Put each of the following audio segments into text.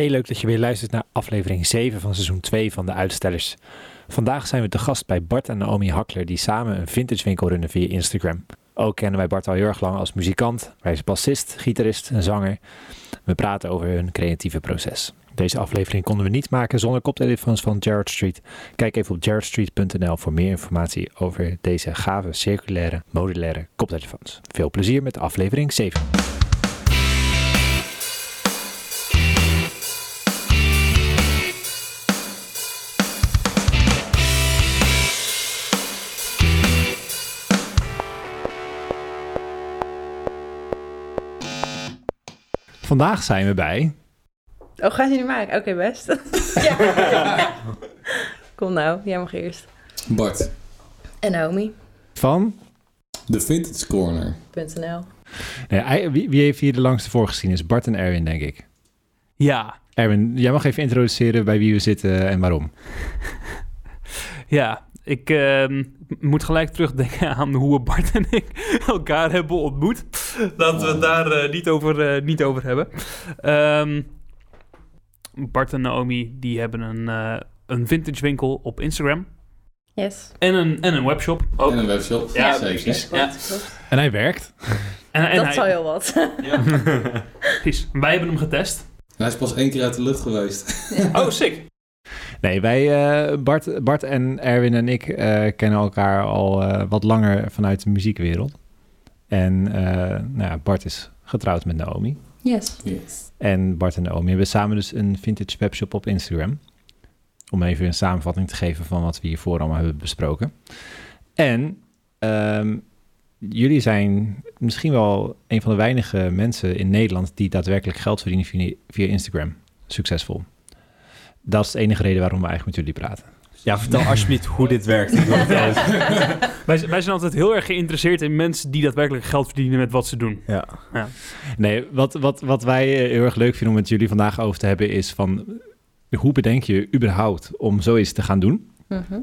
Heel leuk dat je weer luistert naar aflevering 7 van seizoen 2 van De Uitstellers. Vandaag zijn we te gast bij Bart en Naomi Hakler die samen een vintage winkel runnen via Instagram. Ook kennen wij Bart al heel erg lang als muzikant. Hij is bassist, gitarist en zanger. We praten over hun creatieve proces. Deze aflevering konden we niet maken zonder koptelefoons van Jared Street. Kijk even op jaredstreet.nl voor meer informatie over deze gave circulaire modulaire koptelefoons. Veel plezier met aflevering 7. Vandaag zijn we bij Oh, gaat je nu maken? Oké, best. ja. Kom nou, jij mag eerst. Bart, En Naomi. van de Vintage Corner. .nl. Nee, wie, wie heeft hier de langste voorgeschiedenis? Bart en Erwin, denk ik. Ja, Erwin, jij mag even introduceren bij wie we zitten en waarom. Ja. Ik ehm, moet gelijk terugdenken aan hoe Bart en ik elkaar hebben ontmoet. Laten we het daar eh, niet, over, eh, niet over hebben. Ehm, Bart en Naomi die hebben een, eh, een vintage winkel op Instagram. Yes. En een, en een webshop ook. En een webshop. Ja, zeker. precies. Klopt, Ja. En hij werkt. En, en Dat hij- is al heel wat. Precies. Wij hebben hem getest. Hij is pas één keer uit de lucht geweest. Oh, sick. Nee, wij, eh, Bart, Bart en Erwin en ik eh, kennen elkaar al eh, wat langer vanuit de muziekwereld. En eh, nou ja, Bart is getrouwd met Naomi. Yes. Yes. En Bart en Naomi hebben samen dus een vintage webshop op Instagram. Om even een samenvatting te geven van wat we hiervoor allemaal hebben besproken. En ehm, jullie zijn misschien wel een van de weinige mensen in Nederland die daadwerkelijk geld verdienen via, via Instagram. Succesvol. Dat is de enige reden waarom we eigenlijk met jullie praten. Ja, vertel alsjeblieft hoe dit werkt. Wij, wij zijn altijd heel erg geïnteresseerd in mensen die daadwerkelijk geld verdienen met wat ze doen. ja. Nee, wat, wat, wat wij eh, heel erg leuk vinden om met jullie vandaag over te hebben is van... Hoe bedenk je überhaupt om zoiets te gaan doen? Mhm.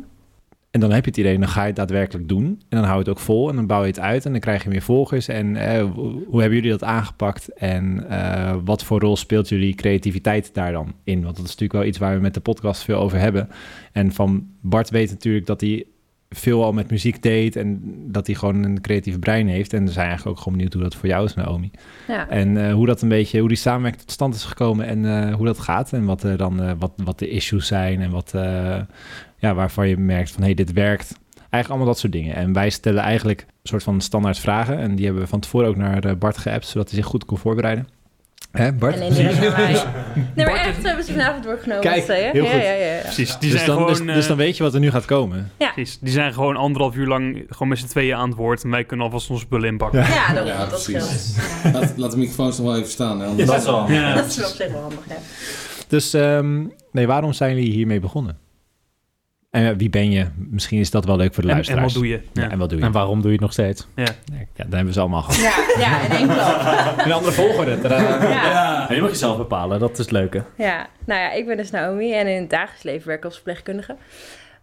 En dan heb je het idee, dan ga je het daadwerkelijk doen. En dan hou je het ook vol en dan bouw je het uit en dan krijg je meer volgers. En eh, hoe hebben jullie dat aangepakt? En eh, wat voor rol speelt jullie creativiteit daar dan in? Want dat is natuurlijk wel iets waar we met de podcast veel over hebben. En van Bart weet natuurlijk dat hij veel al met muziek deed en dat hij gewoon een creatieve brein heeft. En we zijn eigenlijk ook gewoon benieuwd hoe dat voor jou is, Naomi. Ja. En eh, hoe dat een beetje, hoe die samenwerking tot stand is gekomen en hoe dat gaat. En wat er dan, wat, wat de issues zijn en wat, ja, waarvan je merkt van, hé, hey, dit werkt. Eigenlijk allemaal dat soort dingen. En wij stellen eigenlijk een soort van standaard vragen. En die hebben we van tevoren ook naar eh, Bart geappt, zodat hij zich goed kon voorbereiden. Hè, Bart? En indirect naar mij. Nee, maar echt, we hebben ze vanavond doorgenomen. Kijk, met z'n tweeën. heel ja, goed. Ja, ja, ja. Precies. Die dus, zijn dan, dus, gewoon... dus eh, dan weet je wat er nu gaat komen. Precies. Die zijn gewoon anderhalf uur lang gewoon met z'n tweeën aan het woord. En wij kunnen alvast onze spullen inpakken. Ja. Ja, dat, Ja, dat precies. Laat, laat de microfoons nog wel even staan. Hè, Dat is wel. Ja. Dat is wel op zich wel handig, ja. Dus ehm, nee, waarom zijn jullie hiermee begonnen? En eh, wie ben je? Misschien is dat wel leuk voor de En, en luisteraars. wat doe je? Ja, Ja. en wat doe je? En waarom doe je het nog steeds? Ja, dan hebben we ze allemaal gehad. Ja, ja, in één klap. Een andere volgorde. Ja. Je mag jezelf bepalen, dat is het leuke. Ja, nou ja, ik ben dus Naomi en in het dagelijks leven werk ik als verpleegkundige.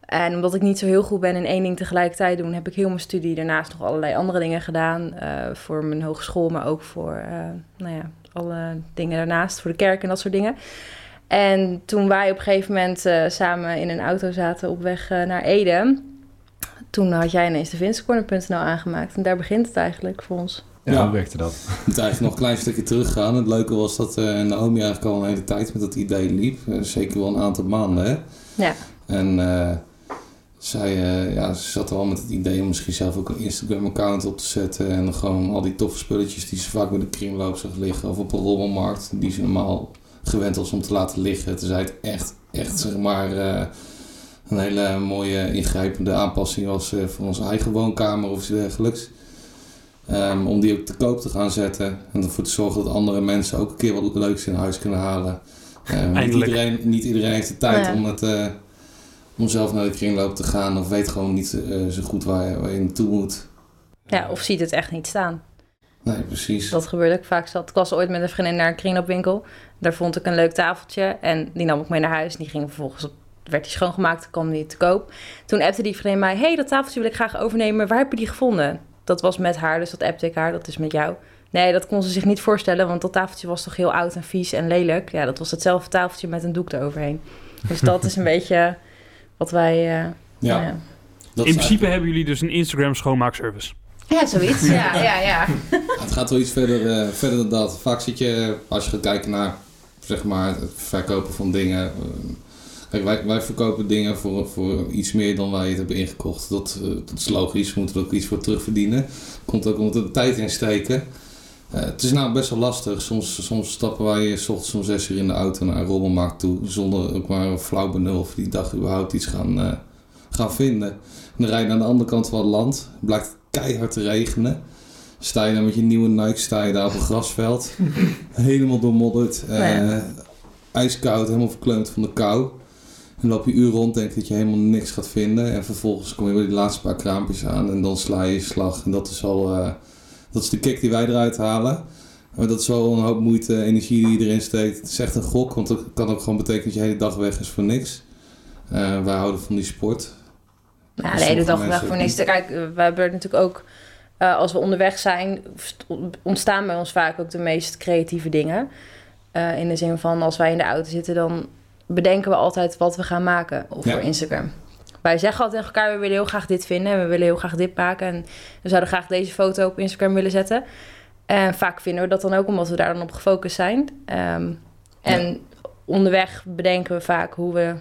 En omdat ik niet zo heel goed ben in één ding tegelijkertijd doen, heb ik heel mijn studie daarnaast nog allerlei andere dingen gedaan. eh, voor mijn hogeschool, maar ook voor eh, nou ja, alle dingen daarnaast, voor de kerk en dat soort dingen. En toen wij op een gegeven moment eh, samen in een auto zaten op weg eh, naar Ede, toen had jij ineens de vincecorner.nl aangemaakt. En daar begint het eigenlijk voor ons. Ja, Ja. hoe werkte dat? Ik moet eigenlijk nog een klein stukje teruggaan. Het leuke was dat eh, Naomi eigenlijk al een hele tijd met dat idee liep. Zeker wel een aantal maanden. Hè? Ja, En eh, zij ja, ze zat er al met het idee om misschien zelf ook een Instagram-account op te zetten. En dan gewoon al die toffe spulletjes die ze vaak bij de kringloop zag liggen. Of op een rommelmarkt, die ze normaal gewend was om te laten liggen. Toen zei het echt, echt zeg maar, eh, een hele mooie ingrijpende aanpassing was eh, voor onze eigen woonkamer of iets dergelijks. Ehm, om die ook te koop te gaan zetten. En ervoor te zorgen dat andere mensen ook een keer wat leuks in huis kunnen halen. Eh, niet, iedereen, niet iedereen heeft de tijd Ja. om, het, eh, om zelf naar de kringloop te gaan. Of weet gewoon niet eh, zo goed waar je, waar je naartoe moet. ja, of ziet het echt niet staan. Nee, precies. Dat gebeurde ook vaak zat. Ik was ooit met een vriendin naar een kringloopwinkel. Daar vond ik een leuk tafeltje en die nam ik mee naar huis. En die ging vervolgens op, werd die schoongemaakt, kwam die te koop. Toen appte die vriendin mij, hey, dat tafeltje wil ik graag overnemen. Waar heb je die gevonden? Dat was met haar, dus dat appte ik haar, dat is met jou. Nee, dat kon ze zich niet voorstellen, want dat tafeltje was toch heel oud en vies en lelijk. Ja, dat was hetzelfde tafeltje met een doek eroverheen. Dus dat is een beetje wat wij... eh, Ja, In principe hebben jullie dus een Instagram schoonmaakservice. Ja, zoiets. Ja, ja, ja. Het gaat wel iets verder, eh, verder dan dat. Vaak zit je, als je gaat kijken naar zeg maar, het verkopen van dingen. eh, kijk, wij, wij verkopen dingen voor, voor iets meer dan wij het hebben ingekocht. Dat, eh, dat is logisch, we moeten er ook iets voor terugverdienen. Komt ook omdat we de tijd in steken. Eh, het is nou best wel lastig. Soms, soms stappen wij 's ochtends om 6 uur in de auto naar een rommelmarkt toe. Zonder ook maar een flauw benul of die dag überhaupt iets gaan, eh, gaan vinden. En dan rij je naar de andere kant van het land. Blijkt keihard te regenen. Sta je dan met je nieuwe Nike, sta je daar op een grasveld. helemaal doormodderd. eh, Ja. ijskoud, helemaal verkleumd van de kou. En loop je uur rond, denk dat je helemaal niks gaat vinden. En vervolgens kom je bij die laatste paar kraampjes aan en dan sla je je slag. En dat is al, eh, dat is de kick die wij eruit halen. Maar dat is wel een hoop moeite, energie die je erin steekt. Het is echt een gok, want dat kan ook gewoon betekenen dat je hele dag weg is voor niks. Eh, wij houden van die sport. Dus hele sommige dag weg mensen voor niks. Kijk, we hebben natuurlijk ook, eh, als we onderweg zijn, st- ontstaan bij ons vaak ook de meest creatieve dingen. Eh, in de zin van, als wij in de auto zitten, dan bedenken we altijd wat we gaan maken of Ja. voor Instagram. Wij zeggen altijd tegen elkaar, we willen heel graag dit vinden en we willen heel graag dit maken. En we zouden graag deze foto op Instagram willen zetten. En vaak vinden we dat dan ook omdat we daar dan op gefocust zijn. Ehm, en onderweg bedenken we vaak hoe we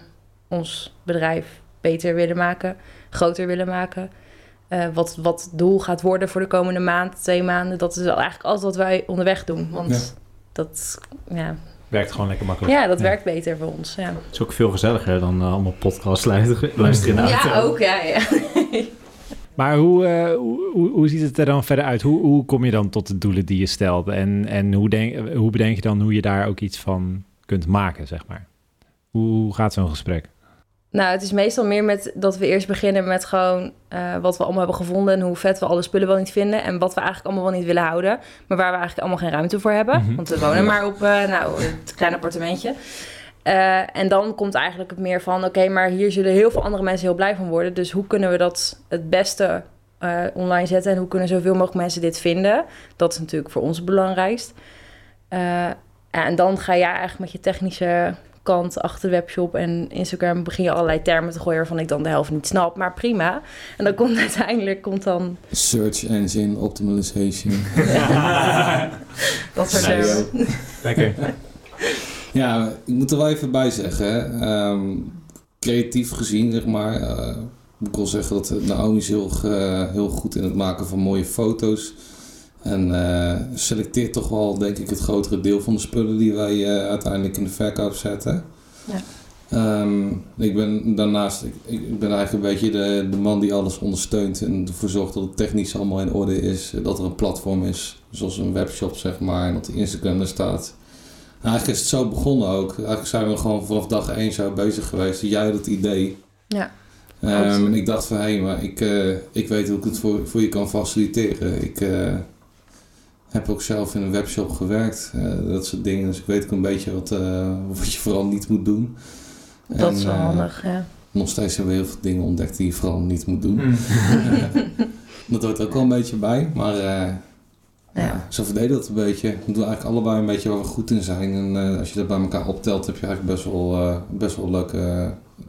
ons bedrijf beter willen maken, groter willen maken. Eh, wat, wat het doel gaat worden voor de komende maand, twee maanden. Dat is eigenlijk alles wat wij onderweg doen. Want Ja. dat, ja, Werkt gewoon lekker makkelijk. ja, dat werkt beter voor ons. Ja, Het is ook veel gezelliger dan eh, allemaal podcasts luisteren, luisteren in de ja ook. Ja, ja. Maar hoe, eh, hoe, hoe, hoe ziet het er dan verder uit? Hoe, hoe kom je dan tot de doelen die je stelt? En, en hoe, denk, hoe bedenk je dan hoe je daar ook iets van kunt maken, zeg maar? Hoe gaat zo'n gesprek? Nou, het is meestal meer met dat we eerst beginnen met gewoon eh, wat we allemaal hebben gevonden en hoe vet we alle spullen wel niet vinden en wat we eigenlijk allemaal wel niet willen houden, maar waar we eigenlijk allemaal geen ruimte voor hebben. Mhm. Want we wonen maar op eh, nou, het kleine appartementje. Eh, en dan komt eigenlijk het meer van, oké, maar hier zullen heel veel andere mensen heel blij van worden. Dus hoe kunnen we dat het beste online zetten en hoe kunnen zoveel mogelijk mensen dit vinden? Dat is natuurlijk voor ons het belangrijkst. En dan ga jij eigenlijk met je technische kant achter de webshop en Instagram begin je allerlei termen te gooien waarvan ik dan de helft niet snap, maar prima. En dan komt uiteindelijk komt dan Search engine optimization. dat soort termen. Lekker. Ja, ik moet er wel even bij zeggen. Ehm, creatief gezien, zeg maar. eh, moet ik wel zeggen dat Naomi is heel, heel goed in het maken van mooie foto's. En eh, selecteert toch wel, denk ik, het grotere deel van de spullen die wij eh, uiteindelijk in de verkoop zetten. Ja. Ehm, ik ben daarnaast, ik, ik ben eigenlijk een beetje de, de man die alles ondersteunt en ervoor zorgt dat het technisch allemaal in orde is. Dat er een platform is, zoals een webshop zeg maar, en dat de Instagram er staat. Eigenlijk is het zo begonnen ook. Eigenlijk zijn we gewoon vanaf dag één zo bezig geweest. Jij had het idee. Ja. En ik dacht van, hé, maar ik, eh, ik weet hoe ik het voor, voor je kan faciliteren. Ik heb ook zelf in een webshop gewerkt. eh, dat soort dingen. Dus ik weet ook een beetje wat, eh, wat je vooral niet moet doen. Dat En, is wel eh, handig, ja. Nog steeds hebben we heel veel dingen ontdekt die je vooral niet moet doen. Mm. dat hoort ook wel een beetje bij. Maar eh, ja. zo verdelen dat een beetje. We doen eigenlijk allebei een beetje waar we goed in zijn. En eh, als je dat bij elkaar optelt, heb je eigenlijk best wel, eh, best wel een leuk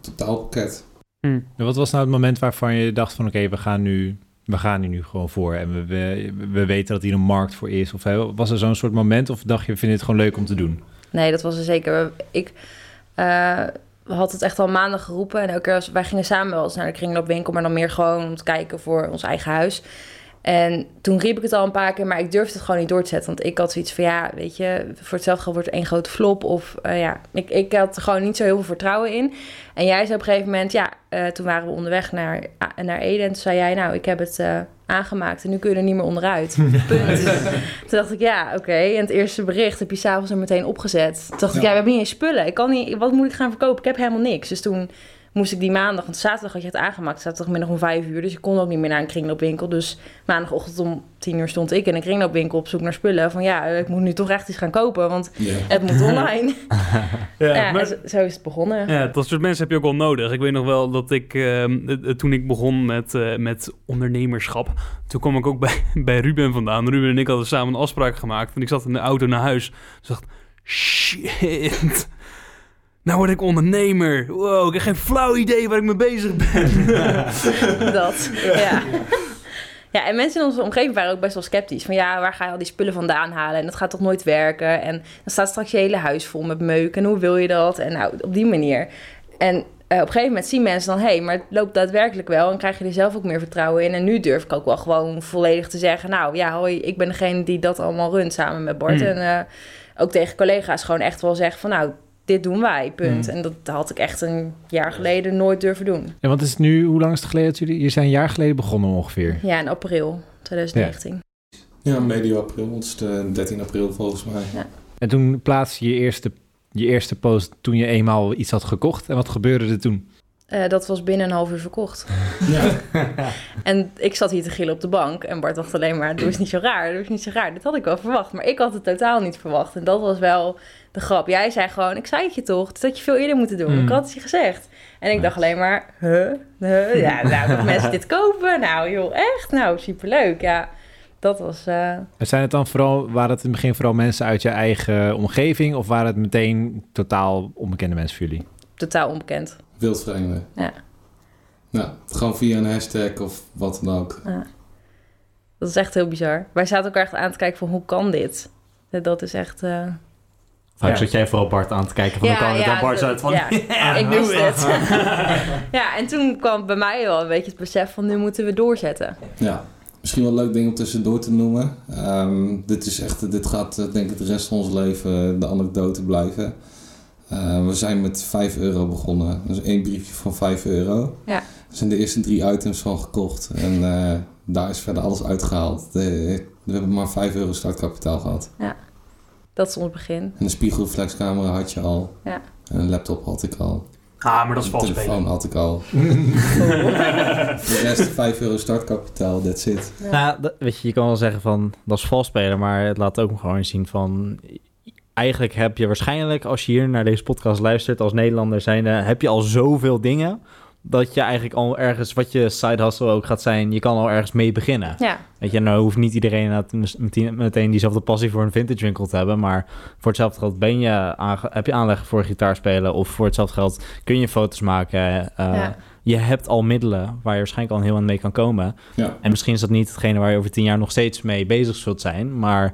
totaalpakket. Hm. En wat was nou het moment waarvan je dacht van oké, we gaan nu we gaan hier nu gewoon voor en we, we, we weten dat hier een markt voor is? Of was er zo'n soort moment of dacht je, we vinden het gewoon leuk om te doen? Nee, dat was er zeker. Ik eh had het echt al maanden geroepen. En elke keer als, wij gingen samen wel eens naar de kringloopwinkel, maar dan meer gewoon om te kijken voor ons eigen huis. En toen riep ik het al een paar keer, maar ik durfde het gewoon niet door te zetten. Want ik had zoiets van, ja, weet je, voor hetzelfde wordt één grote flop. Of eh, ja, ik, ik had er gewoon niet zo heel veel vertrouwen in. En jij zei op een gegeven moment, ja, eh, toen waren we onderweg naar, ah, naar Ede. En toen zei jij, nou, ik heb het aangemaakt en nu kun je er niet meer onderuit. Punt. toen dacht ik, ja, oké. En het eerste bericht heb je s'avonds er meteen opgezet. Toen dacht ik, ja, we hebben niet eens spullen. Ik kan niet, wat moet ik gaan verkopen? Ik heb helemaal niks. Dus toen moest ik die maandag, want zaterdag had je het aangemaakt, zaterdagmiddag om vijf uur. Dus ik kon ook niet meer naar een kringloopwinkel. Dus maandagochtend om tien uur stond ik in een kringloopwinkel op zoek naar spullen. Van ja, ik moet nu toch echt iets gaan kopen, want Ja. het moet online. Ja, ja, maar- zo, is het begonnen. Ja, dat soort mensen heb je ook wel nodig. Ik weet nog wel dat ik, ehm, eh, eh, toen ik begon met, eh, met ondernemerschap, toen kwam ik ook bij, bij Ruben vandaan. Ruben en ik hadden samen een afspraak gemaakt. En ik zat in de auto naar huis. Dus dacht, shit, nou word ik ondernemer. Wow, ik heb geen flauw idee waar ik mee bezig ben. Dat, ja. Ja, en mensen in onze omgeving waren ook best wel sceptisch. Van ja, waar ga je al die spullen vandaan halen? En dat gaat toch nooit werken? En dan staat straks je hele huis vol met meuk. En hoe wil je dat? En nou, op die manier. En eh, op een gegeven moment zien mensen dan... hé, hey, maar het loopt daadwerkelijk wel. En krijg je er zelf ook meer vertrouwen in. En nu durf ik ook wel gewoon volledig te zeggen... nou ja, hoi, ik ben degene die dat allemaal runt samen met Bart. Mm. En eh, ook tegen collega's gewoon echt wel zeggen van... nou, dit doen wij, punt. Mm. En dat had ik echt een jaar geleden nooit durven doen. En wat is het nu, hoe lang is het geleden dat jullie... Je zijn een jaar geleden begonnen ongeveer. Ja, in april 2019. Ja, medio april, want het is de 13 april volgens mij. En toen plaatste je eerste, je eerste post toen je eenmaal iets had gekocht. En wat gebeurde er toen? Eh, dat was binnen een half uur verkocht. Ja, En ik zat hier te gillen op de bank. En Bart dacht alleen maar, doe eens niet zo raar, doe eens niet zo raar. Dit had ik wel verwacht, maar ik had het totaal niet verwacht. En dat was wel de grap. Jij zei gewoon, ik zei het je toch, dat had je veel eerder moeten doen. Mm. Ik had het je gezegd. En ik dacht alleen maar, huh? huh? Ja, nou, dat mensen dit kopen. Nou joh, echt? Nou, superleuk. Ja, dat was... En Zijn het dan vooral, waren het in het begin vooral mensen uit je eigen omgeving? Of waren het meteen totaal onbekende mensen voor jullie? totaal onbekend. Wildvreemden. Ja. Nou, gewoon via een hashtag of wat dan ook. Dat is echt heel bizar. Wij zaten elkaar echt aan te kijken van, hoe kan dit? Dat is echt... eh, Vaak Ja. zat jij vooral Bart aan te kijken van, dan kwam het dan Bart dat- uit van... ja, ik wist het. ja, en toen kwam bij mij wel een beetje het besef van nu moeten we doorzetten. Ja, misschien wel een leuk ding om tussendoor te noemen. Ehm, dit, is echt, dit gaat eh, denk ik de rest van ons leven de anekdote blijven. Eh, we zijn met 5 euro begonnen. Dus één briefje van 5 euro. Ja. Er zijn de eerste drie items van gekocht. En eh, daar is verder alles uitgehaald. De- we hebben maar 5 euro startkapitaal gehad. Dat is ons begin. En een spiegelreflexcamera had je al. Ja. En een laptop had ik al. Ah, maar dat is een vals telefoon spelen. had ik al. de rest 5 euro startkapitaal, that's it. Ja. Nou, dat- weet je, je kan wel zeggen van dat is vals spelen, maar het laat ook gewoon zien van. Eigenlijk heb je waarschijnlijk, als je hier naar deze podcast luistert als Nederlander zijnde, heb je al zoveel dingen dat je eigenlijk al ergens, wat je side hustle ook gaat zijn, je kan al ergens mee beginnen. Ja, Weet je, nou hoeft niet iedereen meteen, meteen diezelfde passie voor een vintage winkel te hebben, maar voor hetzelfde geld ben je heb je aanleg voor gitaar spelen of voor hetzelfde geld kun je foto's maken. eh, ja. Je hebt al middelen waar je waarschijnlijk al heel aan mee kan komen. Ja. En misschien is dat niet hetgene waar je over tien jaar nog steeds mee bezig zult zijn, maar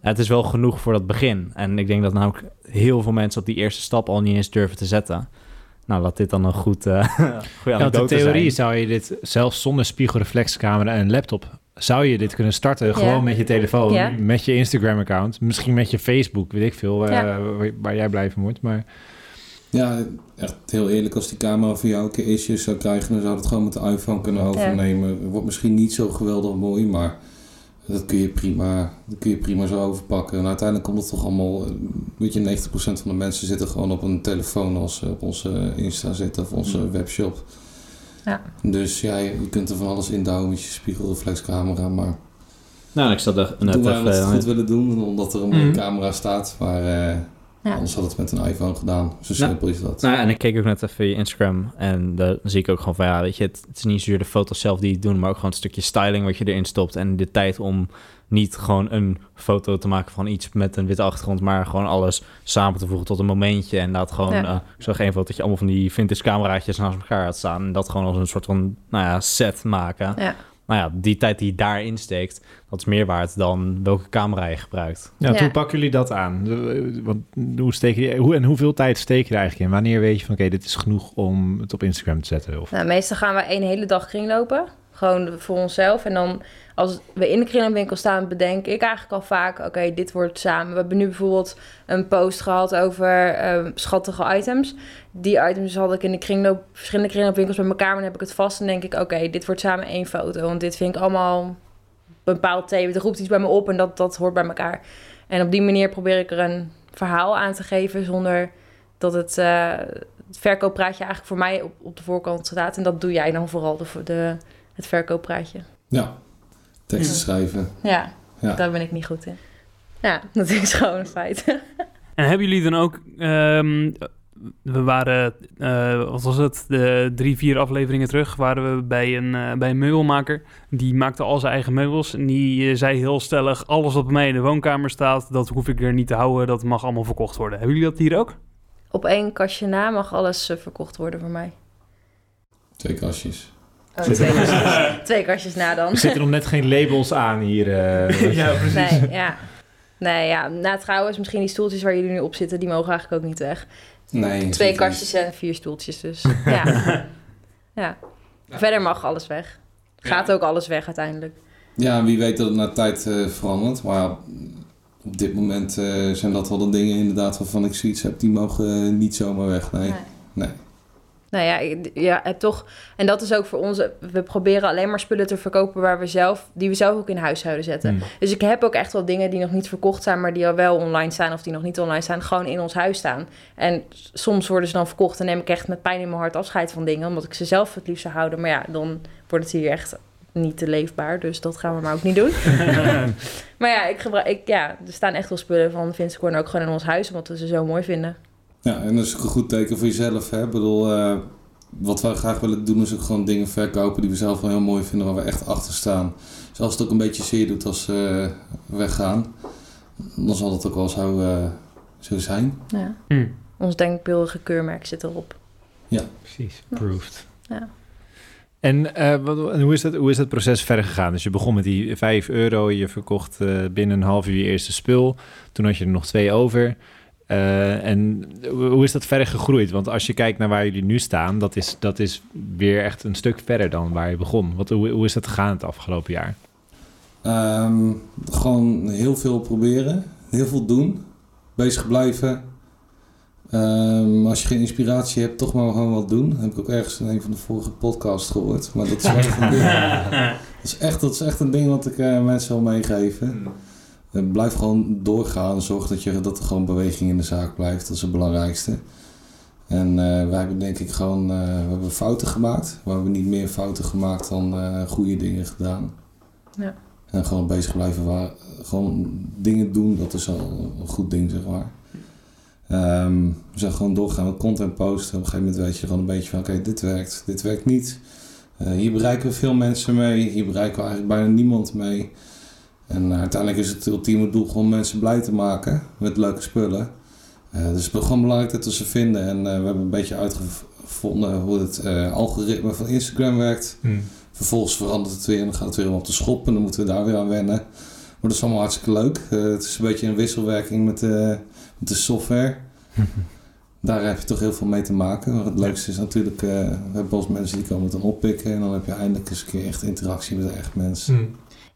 het is wel genoeg voor dat begin. En ik denk dat namelijk heel veel mensen op die eerste stap al niet eens durven te zetten. Nou, laat dit dan een goed, eh goede Ja, in theorie zijn. zou je dit, zelfs zonder spiegelreflexcamera en laptop, zou je dit kunnen starten. Gewoon met je telefoon, Ja. met je Instagram-account. Misschien met je Facebook, weet ik veel, Ja. waar, waar jij blij van wordt. Maar Ja, echt heel eerlijk, als die camera voor jou een keer issues zou krijgen, dan zou het gewoon met de iPhone kunnen overnemen. Het wordt misschien niet zo geweldig mooi, maar dat kun je prima, dat kun je prima zo overpakken. En uiteindelijk komt het toch allemaal, eh, weet je, 90% van de mensen zitten gewoon op een telefoon als ze op onze Insta zitten of onze webshop. Ja. Dus ja, je je kunt er van alles indouwen met je spiegelreflexcamera, maar Nou, ik zat er net toen wij even... het goed willen doen, omdat er een mooie Mhm. camera staat, maar eh, Ja. anders had het met een iPhone gedaan. Zo Nou, simpel is dat. Nou, en ik keek ook net even je Instagram en dan zie ik ook gewoon van, ja, weet je, het, het is niet zozeer de foto's zelf die je doen, maar ook gewoon een stukje styling wat je erin stopt en de tijd om niet gewoon een foto te maken van iets met een witte achtergrond, maar gewoon alles samen te voegen tot een momentje en dat gewoon, Ja. eh, ik zag een foto dat je allemaal van die vintage cameraatjes naast elkaar had staan en dat gewoon als een soort van, nou ja, set maken. Ja. Nou ja, die tijd die je daarin steekt, dat is meer waard dan welke camera je gebruikt. ja, Ja. hoe pakken jullie dat aan? De- Want hoe steek je, hoe, en hoeveel tijd steek je er eigenlijk in? Wanneer weet je van, oké, dit is genoeg om het op Instagram te zetten? Of, Nou, meestal gaan we één hele dag kringlopen. Gewoon voor onszelf. En dan als we in de kringloopwinkel staan, bedenk ik eigenlijk al vaak... oké, dit wordt samen. We hebben nu bijvoorbeeld een post gehad over eh, schattige items. Die items had ik in de kringloop, verschillende kringloopwinkels bij elkaar... maar dan heb ik het vast en denk ik... oké, dit wordt samen één foto. Want dit vind ik allemaal bepaald thema. Er roept iets bij me op en dat, dat hoort bij elkaar. En op die manier probeer ik er een verhaal aan te geven... zonder dat het, eh, het verkooppraatje eigenlijk voor mij op, op de voorkant staat. En dat doe jij dan vooral, de, de, het verkooppraatje. Ja, teksten Ja. schrijven. Ja, Ja. daar ben ik niet goed in. Ja, dat is gewoon een feit. En hebben jullie dan ook... ehm, we waren, eh, wat was het, de drie, vier afleveringen terug... waren we bij een, eh, bij een meubelmaker. Die maakte al zijn eigen meubels. En die eh, zei heel stellig... alles wat bij mij in de woonkamer staat... dat hoef ik er niet te houden. Dat mag allemaal verkocht worden. Hebben jullie dat hier ook? Op één kastje na mag alles verkocht worden voor mij. Twee kastjes. Oh, twee, kastjes, twee kastjes na dan. Er zitten nog net geen labels aan hier. eh. Nee, ja. Nee, ja. Nou, trouwens, misschien die stoeltjes waar jullie nu op zitten, die mogen eigenlijk ook niet weg. Nee. Twee kastjes en vier stoeltjes, dus ja. ja. Verder mag alles weg. Gaat ook alles weg uiteindelijk. Ja, wie weet dat het na tijd eh, verandert. Maar ja, op dit moment eh, zijn dat wel de dingen inderdaad waarvan ik zoiets heb. Die mogen niet zomaar weg. Nee. Nee. Nou ja, ja, het toch. En dat is ook voor ons. We proberen alleen maar spullen te verkopen waar we zelf, die we zelf ook in huishouden zetten. Hmm. Dus ik heb ook echt wel dingen die nog niet verkocht zijn, maar die al wel online staan of die nog niet online staan, gewoon in ons huis staan. En soms worden ze dan verkocht en neem ik echt met pijn in mijn hart afscheid van dingen, omdat ik ze zelf het liefst zou houden. Maar ja, dan wordt het hier echt niet te leefbaar, dus dat gaan we maar ook niet doen. maar ja, ik gebruik, ik, ja, er staan echt wel spullen van Vince Corner ook gewoon in ons huis, omdat we ze zo mooi vinden. Ja, en dat is ook een goed teken voor jezelf. Hè? Ik bedoel, eh, wat wij graag willen doen is ook gewoon dingen verkopen die we zelf wel heel mooi vinden, waar we echt achter staan. Dus als het ook een beetje zeer doet als ze weggaan, dan zal het ook wel zo, eh, zo zijn. Ja. Hm. Ons denkbeeldige keurmerk zit erop. Precies, proved. Ja. En eh, wat, en hoe, is dat, hoe is dat proces verder gegaan? Dus je begon met die 5 euro, je verkocht eh, binnen een half uur je eerste spul. Toen had je er nog twee over. Eh, en hoe is dat verder gegroeid? Want als je kijkt naar waar jullie nu staan, dat is, dat is weer echt een stuk verder dan waar je begon. Wat, hoe, hoe is dat gegaan het afgelopen jaar? Ehm, gewoon heel veel proberen, heel veel doen, bezig blijven. Ehm, als je geen inspiratie hebt, toch maar gewoon wat doen. Dat heb ik ook ergens in een van de vorige podcasts gehoord. Maar dat is echt een ding, dat is echt, dat is echt een ding wat ik eh, mensen wil meegeven. Blijf gewoon doorgaan. Zorg dat, je, dat er gewoon beweging in de zaak blijft. Dat is het belangrijkste. En eh, wij hebben denk ik gewoon eh, we hebben fouten gemaakt. We hebben niet meer fouten gemaakt dan eh, goede dingen gedaan. Ja. En gewoon bezig blijven waar, gewoon dingen doen, dat is al een goed ding, zeg maar. Ehm, we zijn gewoon doorgaan met content posten. Op een gegeven moment weet je gewoon een beetje van, oké, dit werkt, dit werkt niet. Hier bereiken we veel mensen mee, hier bereiken we eigenlijk bijna niemand mee. En eh, uiteindelijk is het ultieme doel gewoon mensen blij te maken met leuke spullen. Eh, dus het is gewoon belangrijk dat we ze vinden. En eh, we hebben een beetje uitgevonden hoe het algoritme van Instagram werkt. Vervolgens verandert het weer en dan gaat het weer om op de schop en dan moeten we daar weer aan wennen. Maar dat is allemaal hartstikke leuk. Het is een beetje een wisselwerking met de, met de software. Daar heb je toch heel veel mee te maken. Maar het leukste is natuurlijk, eh, we hebben mensen die komen het dan oppikken en dan heb je eindelijk eens een keer echt interactie met een echt mens.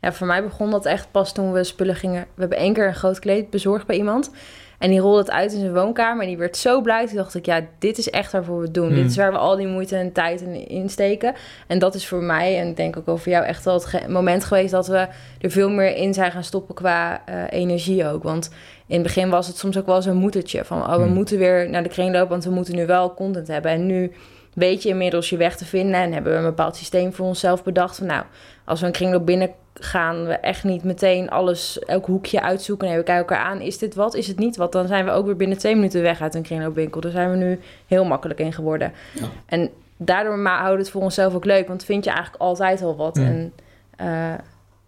Ja, voor mij begon dat echt pas toen we spullen gingen. We hebben één keer een groot kleed bezorgd bij iemand. En die rolde het uit in zijn woonkamer. En die werd zo blij. Toen dacht ik, ja, dit is echt waarvoor we het doen. Hmm. Dit is waar we al die moeite en tijd in insteken. En dat is voor mij, en ik denk ook over jou, echt wel het ge- moment geweest dat we er veel meer in zijn gaan stoppen qua eh, energie ook. Want in het begin was het soms ook wel zo'n moedertje. Van, oh, we Hmm. moeten weer naar de kringloop, want we moeten nu wel content hebben. En nu weet je inmiddels je weg te vinden. En hebben we een bepaald systeem voor onszelf bedacht. Van, nou, als we een kringloop binnen gaan we echt niet meteen alles, elk hoekje uitzoeken. Nee, we kijken elkaar aan. Is dit wat? Is het niet wat? Dan zijn we ook weer binnen twee minuten weg uit een kringloopwinkel. Daar zijn we nu heel makkelijk in geworden. Ja. En daardoor ma- houden we het voor onszelf ook leuk. Want vind je eigenlijk altijd al wat. Mm. En eh,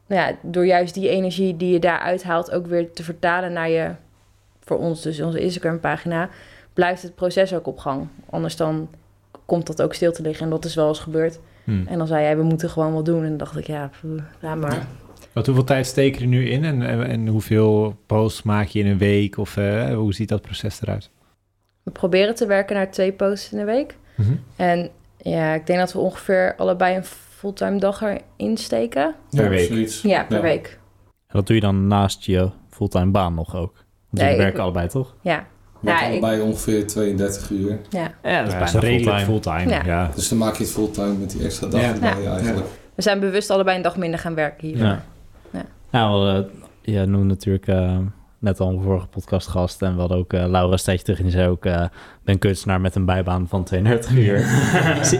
nou ja, door juist die energie die je daar uithaalt... ook weer te vertalen naar je... voor ons dus onze Instagram pagina... blijft het proces ook op gang. Anders dan komt dat ook stil te liggen. En dat is wel eens gebeurd. Hmm. En dan zei jij, we moeten gewoon wat doen. En dan dacht ik, ja, laat maar. Ja. Wat, hoeveel tijd steek je er nu in en, en, en hoeveel posts maak je in een week? Of eh, hoe ziet dat proces eruit? We proberen te werken naar twee posts in de week. En ja, ik denk dat we ongeveer allebei een fulltime dag erin steken. Per week. Zoiets. Ja, per Ja. week. Dat doe je dan naast je fulltime baan nog ook. Want Nee, jullie ik- werken allebei, toch? Ja, Ja, ik- allebei ongeveer 32 uur. ja. Ja, dat is redelijk fulltime. Ja. Ja. Dus dan maak je het fulltime met die extra dag Ja. erbij Ja. eigenlijk. We zijn bewust allebei een dag minder gaan werken hier. Ja. Ja. Nou, eh, je noemt natuurlijk eh, net al een vorige podcast gast. En we hadden ook uh, Laura Steetje terug en die zei ook... Uh, ben kunstenaar met een bijbaan van 32 uur.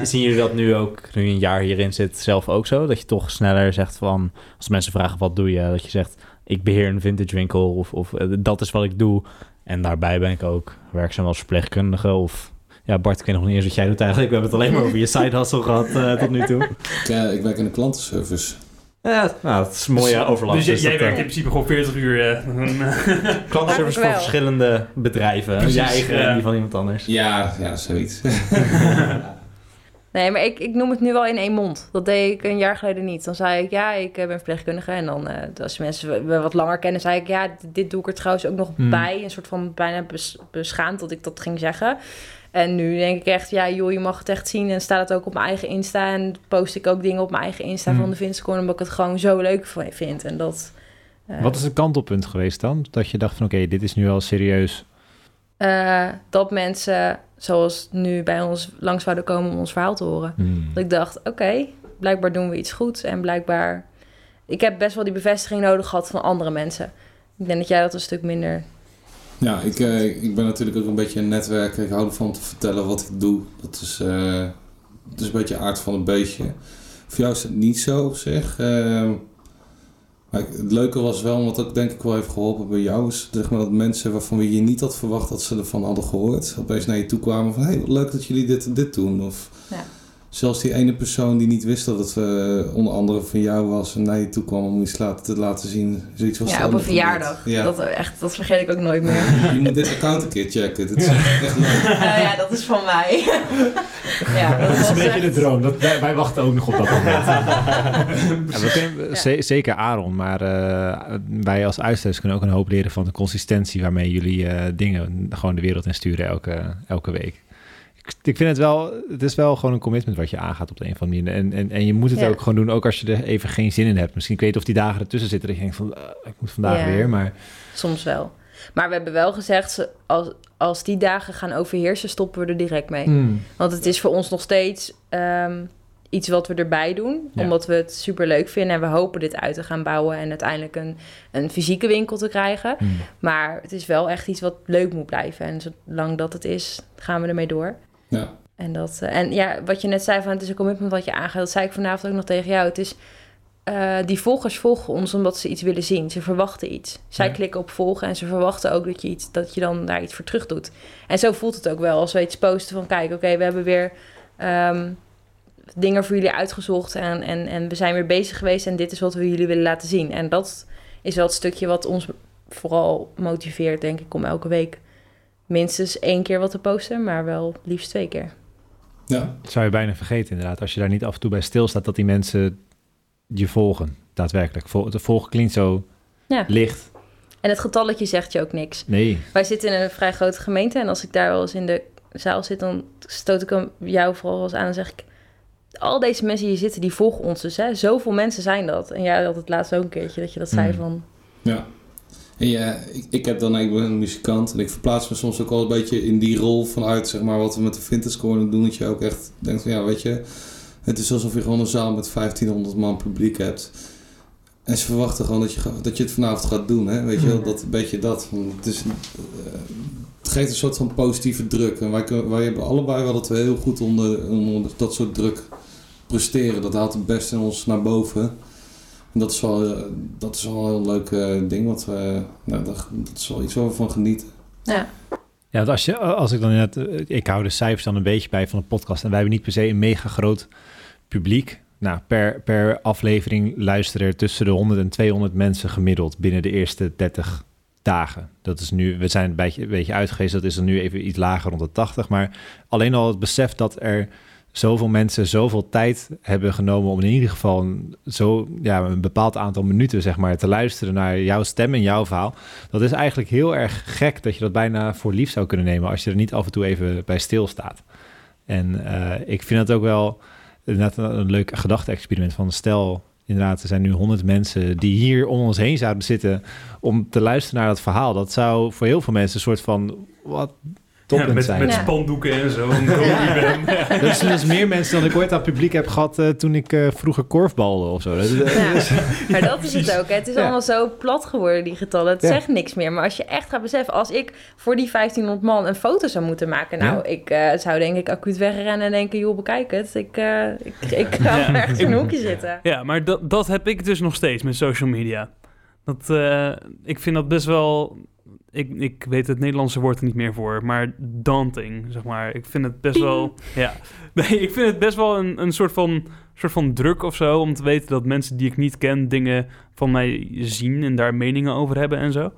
zien jullie dat nu ook, nu je een jaar hierin zit, zelf ook zo? Dat je toch sneller zegt van... Als mensen vragen wat doe je? Dat je zegt, ik beheer een vintage winkel. Of, of dat is wat ik doe. En daarbij ben ik ook werkzaam als verpleegkundige of ja, Bart, ik weet nog niet eens wat jij doet eigenlijk. We hebben het alleen maar over je side hustle gehad uh, tot nu toe. Ik, uh, ik werk in de klantenservice. Ja, nou, dat is een mooie overlap. Dus, dus jij werkt in principe gewoon 40 uur. klantenservice voor verschillende bedrijven. Precies, je eigen ja. en die van iemand anders. Ja, ja zoiets. Nee, maar ik, ik noem het nu wel in één mond. Dat deed ik een jaar geleden niet. Dan zei ik, ja, ik ben verpleegkundige. En dan, uh, als mensen me wat langer kennen, zei ik, ja, dit doe ik er trouwens ook nog Hmm. bij. Een soort van bijna bes, beschaamd dat ik dat ging zeggen. En nu denk ik echt, ja, joh, je mag het echt zien. En staat het ook op mijn eigen Insta. En post ik ook dingen op mijn eigen Insta Hmm. van de Vince Corner, omdat ik het gewoon zo leuk vind. En dat... uh, Wat is het kantelpunt geweest dan? Dat je dacht van, oké, dit is nu wel serieus. Uh, dat mensen, zoals nu bij ons, langs zouden komen om ons verhaal te horen. Hmm. Dat ik dacht, oké, okay, blijkbaar doen we iets goed. En blijkbaar... Ik heb best wel die bevestiging nodig gehad van andere mensen. Ik denk dat jij dat een stuk minder... Ja, ik, uh, ik ben natuurlijk ook een beetje een netwerker. Ik hou ervan te vertellen wat ik doe. Dat is, uh, dat is een beetje aard van een beestje. Voor jou is het niet zo op zich. Uh, het leuke was wel, wat ook denk ik wel heeft geholpen bij jou, is zeg maar, dat mensen waarvan je niet had verwacht dat ze ervan hadden gehoord, opeens naar je toe kwamen van hé, hey, wat leuk dat jullie dit en dit doen. Of. Zelfs die ene persoon die niet wist dat het uh, onder andere van jou was en naar je toe kwam om iets laten, te laten zien. Zoiets was ja, op een verjaardag. Ja. Dat, echt, dat vergeet ik ook nooit meer. je moet dit account een keer checken. Dit is echt leuk. Uh, ja, dat is van mij. ja, dat, dat is een beetje echt... de droom. Dat, wij, wij, wachten ook nog op dat moment. ja, we kunnen, ja. Zeker Aaron, maar uh, wij als uitstellers kunnen ook een hoop leren van de consistentie waarmee jullie uh, dingen gewoon de wereld in sturen elke, elke week. Ik, vind het wel, het is wel gewoon een commitment wat je aangaat op de een of andere manier. En, en, en je moet het ja. ook gewoon doen, ook als je er even geen zin in hebt. Misschien ik weet of die dagen ertussen zitten dat je denkt van, uh, ik moet vandaag ja. weer, maar... Soms wel. Maar we hebben wel gezegd, als, als die dagen gaan overheersen, stoppen we er direct mee. Mm. Want het is voor ons nog steeds um, iets wat we erbij doen. Ja. Omdat we het super leuk vinden. En we hopen dit uit te gaan bouwen. En uiteindelijk een, een fysieke winkel te krijgen. Mm. Maar het is wel echt iets wat leuk moet blijven. En zolang dat het is, gaan we ermee door. Ja. En, dat, uh, en ja, wat je net zei, van het is een commitment wat je aangaat. Dat zei ik vanavond ook nog tegen jou. Het is... Uh, die volgers volgen ons omdat ze iets willen zien. Ze verwachten iets. Zij Ja. klikken op volgen en ze verwachten ook dat je, iets, dat je dan daar iets voor terug doet. En zo voelt het ook wel als we iets posten van... kijk, oké, we hebben weer um, dingen voor jullie uitgezocht... En, en, en we zijn weer bezig geweest en dit is wat we jullie willen laten zien. En dat is wel het stukje wat ons vooral motiveert, denk ik... om elke week minstens één keer wat te posten... maar wel liefst twee keer. Ja. Dat zou je bijna vergeten inderdaad. Als je daar niet af en toe bij stilstaat... dat die mensen je volgen, daadwerkelijk. Vol, de volgen klinkt zo ja. licht. En het getalletje zegt je ook niks. Nee. Wij zitten in een vrij grote gemeente en als ik daar wel eens in de zaal zit, dan stoot ik hem jou vooral eens aan en zeg ik... Al deze mensen hier zitten, die volgen ons dus. Hè? Zoveel mensen zijn dat. En jij had het laatst ook een keertje dat je dat zei Mm. van... Ja. En ja, ik, ik heb dan, ik ben een muzikant en ik verplaats me soms ook al een beetje in die rol vanuit, zeg maar, wat we met de Vintage Corner doen. Dat je ook echt denkt van, ja, weet je, het is alsof je gewoon een zaal met 1500 man publiek hebt. En ze verwachten gewoon dat je, dat je het vanavond gaat doen, hè? Weet je wel, dat een beetje dat. Het, is, uh, het geeft een soort van positieve druk. En wij, wij hebben allebei wel dat we heel goed onder, onder dat soort druk presteren. Dat haalt het best in ons naar boven. En dat is wel, uh, dat is wel een heel leuk uh, ding. Wat we, nou, dat, dat is wel iets waar we van genieten. Ja. Ja, want als, je, als ik dan net, ik hou de cijfers dan een beetje bij van de podcast en wij hebben niet per se een mega groot publiek. Nou, per, per aflevering luisteren er tussen de 100 en 200 mensen gemiddeld binnen de eerste 30 dagen. Dat is nu, we zijn een beetje, een beetje dat is er nu even iets lager rond de 80. Maar alleen al het besef dat er zoveel mensen zoveel tijd hebben genomen om in ieder geval een, zo, ja, een bepaald aantal minuten zeg maar, te luisteren naar jouw stem en jouw verhaal. Dat is eigenlijk heel erg gek dat je dat bijna voor lief zou kunnen nemen als je er niet af en toe even bij stilstaat. En uh, ik vind het ook wel een, een leuk gedachte-experiment van stel inderdaad, er zijn nu honderd mensen die hier om ons heen zouden zitten om te luisteren naar dat verhaal. Dat zou voor heel veel mensen een soort van, wat, toppunt met, zijn. met Ja. spandoeken en zo. Ja. Dat zijn dus meer mensen dan ik ooit aan het publiek heb gehad eh, toen ik eh, vroeger korfbalde of zo. Dat Ja, maar dat is het ook. hè. Het is Ja. allemaal zo plat geworden, die getallen. Het Ja. zegt niks meer. Maar als je echt gaat beseffen, als ik voor die 1500 man een foto zou moeten maken... Nou, Ja. ik eh, zou denk ik acuut wegrennen en denken... joh, bekijk het. Ik, eh, ik, ik ga Ja. ergens in een hoekje zitten. Ja, maar dat, dat heb ik dus nog steeds met social media. Dat, eh, ik vind dat best wel... Ik, ik weet het Nederlandse woord er niet meer voor, maar daunting, zeg maar. Ik vind het best wel... Ja, nee, ik vind het best wel een, een soort, van, soort van druk of zo... om te weten dat mensen die ik niet ken dingen van mij zien... en daar meningen over hebben en zo.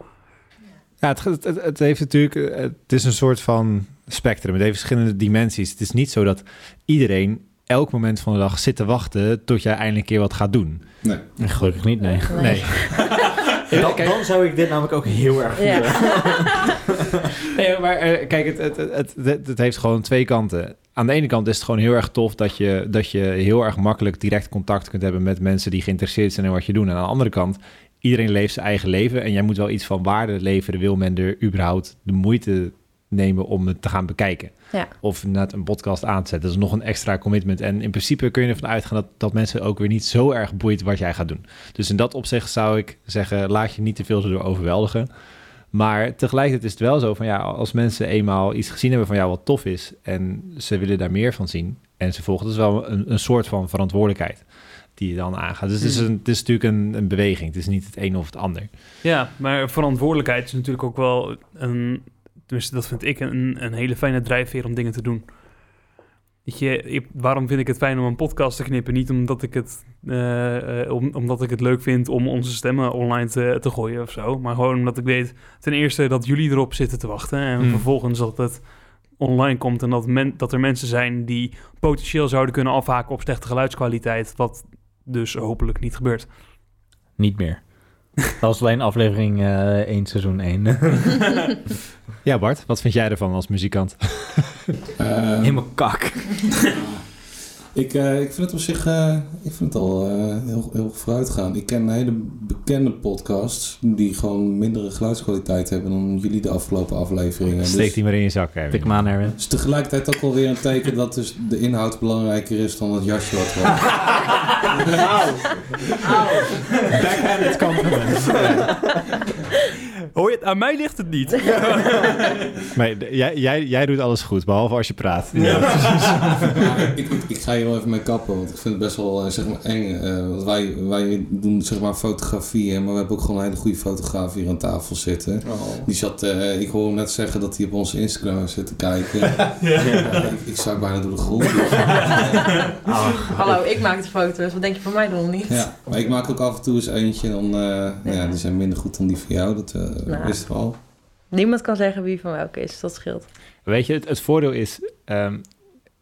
Ja, het, het, het- heeft natuurlijk, eh, het is een soort van spectrum. Het heeft verschillende dimensies. Het is niet zo dat iedereen elk moment van de dag zit te wachten tot jij eindelijk een keer wat gaat doen. Nee. Gelukkig niet, nee. Nee. Dan, dan zou ik dit namelijk ook heel erg Ja. voelen. nee maar eh, kijk, het, het, het, het, het heeft gewoon twee kanten. Aan de ene kant is het gewoon heel erg tof dat je, dat je heel erg makkelijk direct contact kunt hebben met mensen die geïnteresseerd zijn in wat je doet. En aan de andere kant, iedereen leeft zijn eigen leven en jij moet wel iets van waarde leveren. Wil men er überhaupt de moeite nemen om het te gaan bekijken? Ja. Of net een podcast aan te zetten. Dat is nog een extra commitment. En in principe kun je ervan uitgaan dat, dat mensen ook weer niet zo erg boeit wat jij gaat doen. Dus in dat opzicht zou ik zeggen, laat je niet te veel door overweldigen. Maar tegelijkertijd is het wel zo van ja, als mensen eenmaal iets gezien hebben van jou wat tof is en ze willen daar meer van zien en ze volgen, dat is wel een, een soort van verantwoordelijkheid die je dan aangaat. Dus het is, een, het is natuurlijk een, een beweging. Het is niet het een of het ander. Ja, maar verantwoordelijkheid is natuurlijk ook wel een... Tenminste, dat vind ik een, een hele fijne drijfveer om dingen te doen. Weet je, ik- waarom vind ik het fijn om een podcast te knippen? Niet omdat ik het, eh, eh, om, omdat ik het leuk vind om onze stemmen online te, te gooien of zo. Maar gewoon omdat ik weet, ten eerste dat jullie erop zitten te wachten. En Hmm. vervolgens dat het online komt en dat, men, dat er mensen zijn die potentieel zouden kunnen afhaken op slechte geluidskwaliteit. Wat dus hopelijk niet gebeurt. Niet meer. Dat was alleen aflevering eh 1, seizoen 1. Ja, Bart, wat vind jij ervan als muzikant? Eh, Helemaal kak. Ik, eh, ik vind het op zich eh, ik vind het al eh, heel, heel vooruit gaan. Ik ken hele bekende podcasts die gewoon mindere geluidskwaliteit hebben dan jullie de afgelopen afleveringen. Dus Steek die maar in je zak, Erwin. Tik hem aan, Erwin. het is tegelijkertijd ook alweer een teken dat dus de inhoud belangrijker is dan het jasje wat we Backhanded compliment. Hoor je het? Aan mij ligt het niet. Maar jij, jij, jij doet alles goed, behalve als je praat. Ja, ik, ik, ik ga hier wel even mee kappen, want ik vind het best wel eh, zeg maar eng. eh, want wij, wij doen zeg maar fotografie, hè, maar we hebben ook gewoon een hele goede fotograaf hier aan tafel zitten. Die zat, eh, ik hoorde hem net zeggen dat hij op onze Instagram heeft zitten kijken. Ja, ik, ik zak bijna door de grond. Hallo, ik maak de foto's. Wat denk je van mij dan niet? Ja, maar ik maak ook af en toe eens eentje. Dan, eh, ja, die zijn minder goed dan die van jou, dat eh Nou. we al. Niemand kan zeggen wie van welke is. Dat scheelt. Weet je, het, het voordeel is, ehm,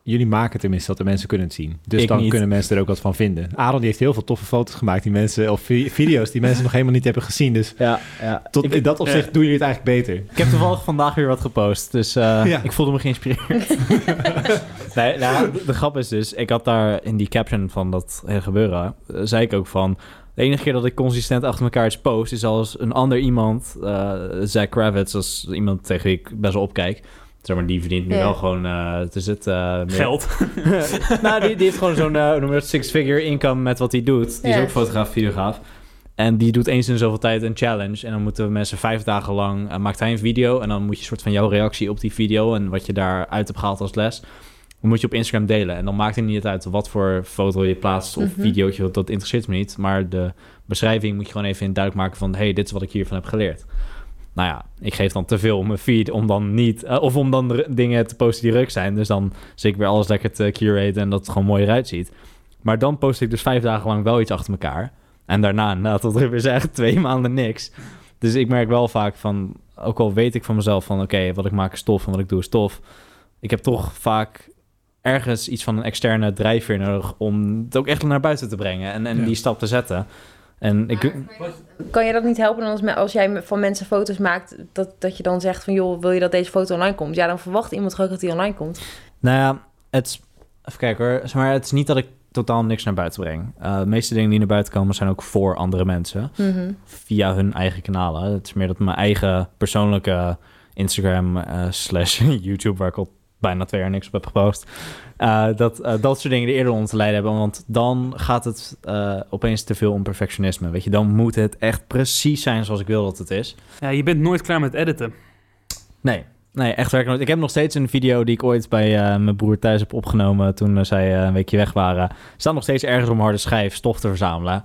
jullie maken tenminste dat de mensen kunnen het zien. Dus Ik dan niet. kunnen mensen er ook wat van vinden. Aaron die heeft heel veel toffe foto's gemaakt, die mensen, of vi- video's die mensen nog helemaal niet hebben gezien. Dus Ja, ja. tot, ik, in dat opzicht ja. doen jullie het eigenlijk beter. ik heb toevallig vandaag weer wat gepost, dus eh, Ja. ik voelde me geïnspireerd. nee, nou, de, de grap is dus, ik had daar in die caption van dat hele gebeuren, eh, zei ik ook van... De enige keer dat ik consistent achter elkaar iets post, is als een ander iemand, eh Zach Kravitz, is iemand tegen wie ik best wel opkijk. Zeg maar, die verdient nu Ja. wel gewoon, eh het is het... eh, meer- Geld. nou, die, die heeft gewoon zo'n uh, six-figure income met wat hij doet. Die is ook fotograaf, videograaf. En die doet eens in zoveel tijd een challenge. En dan moeten mensen vijf dagen lang... maakt hij een video en dan moet je een soort van jouw reactie op die video... en wat je daaruit hebt gehaald als les... moet je op Instagram delen. En dan maakt het niet uit wat voor foto je plaatst of Mhm. videootje. Dat interesseert me niet. Maar de beschrijving moet je gewoon even in duidelijk maken van... hey, dit is wat ik hiervan heb geleerd. Nou ja, ik geef dan te veel mijn feed om dan niet... eh, of om dan dingen te posten die ruk zijn. Dus dan zit ik weer alles lekker te curate en dat het gewoon mooi eruit ziet. Maar dan post ik dus vijf dagen lang wel iets achter elkaar. En daarna, nou, tot er weer zeggen, twee maanden niks. Dus ik merk wel vaak van... Ook al weet ik van mezelf van... Oké, wat ik maak is tof en wat ik doe is tof. Ik heb toch vaak ergens iets van een externe drijfveer nodig... om het ook echt naar buiten te brengen. En, en Ja. die stap te zetten. En ik... Kan je dat niet helpen dan als, me- als jij van mensen foto's maakt, dat, dat je dan zegt van joh, wil je dat deze foto online komt? Ja, dan verwacht iemand ook dat die online komt. Nou ja, het is... Even kijken hoor. Zeg maar, het is niet dat ik totaal niks naar buiten breng. Eh, de meeste dingen die naar buiten komen zijn ook voor andere mensen. Mhm. Via hun eigen kanalen. Het is meer dat mijn eigen persoonlijke Instagram eh, slash YouTube, waar ik al bijna twee jaar niks op heb gepost. eh, dat eh, dat soort dingen er eerder onder te lijden hebben. Want dan gaat het eh, opeens te veel om perfectionisme. Weet je, dan moet het echt precies zijn zoals ik wil dat het is. Ja, je bent nooit klaar met editen. Nee, nee, echt werkelijk nooit. Ik heb nog steeds een video die ik ooit bij eh, mijn broer thuis heb opgenomen toen zij eh, een weekje weg waren. Staat nog steeds ergens om harde schijf stof te verzamelen.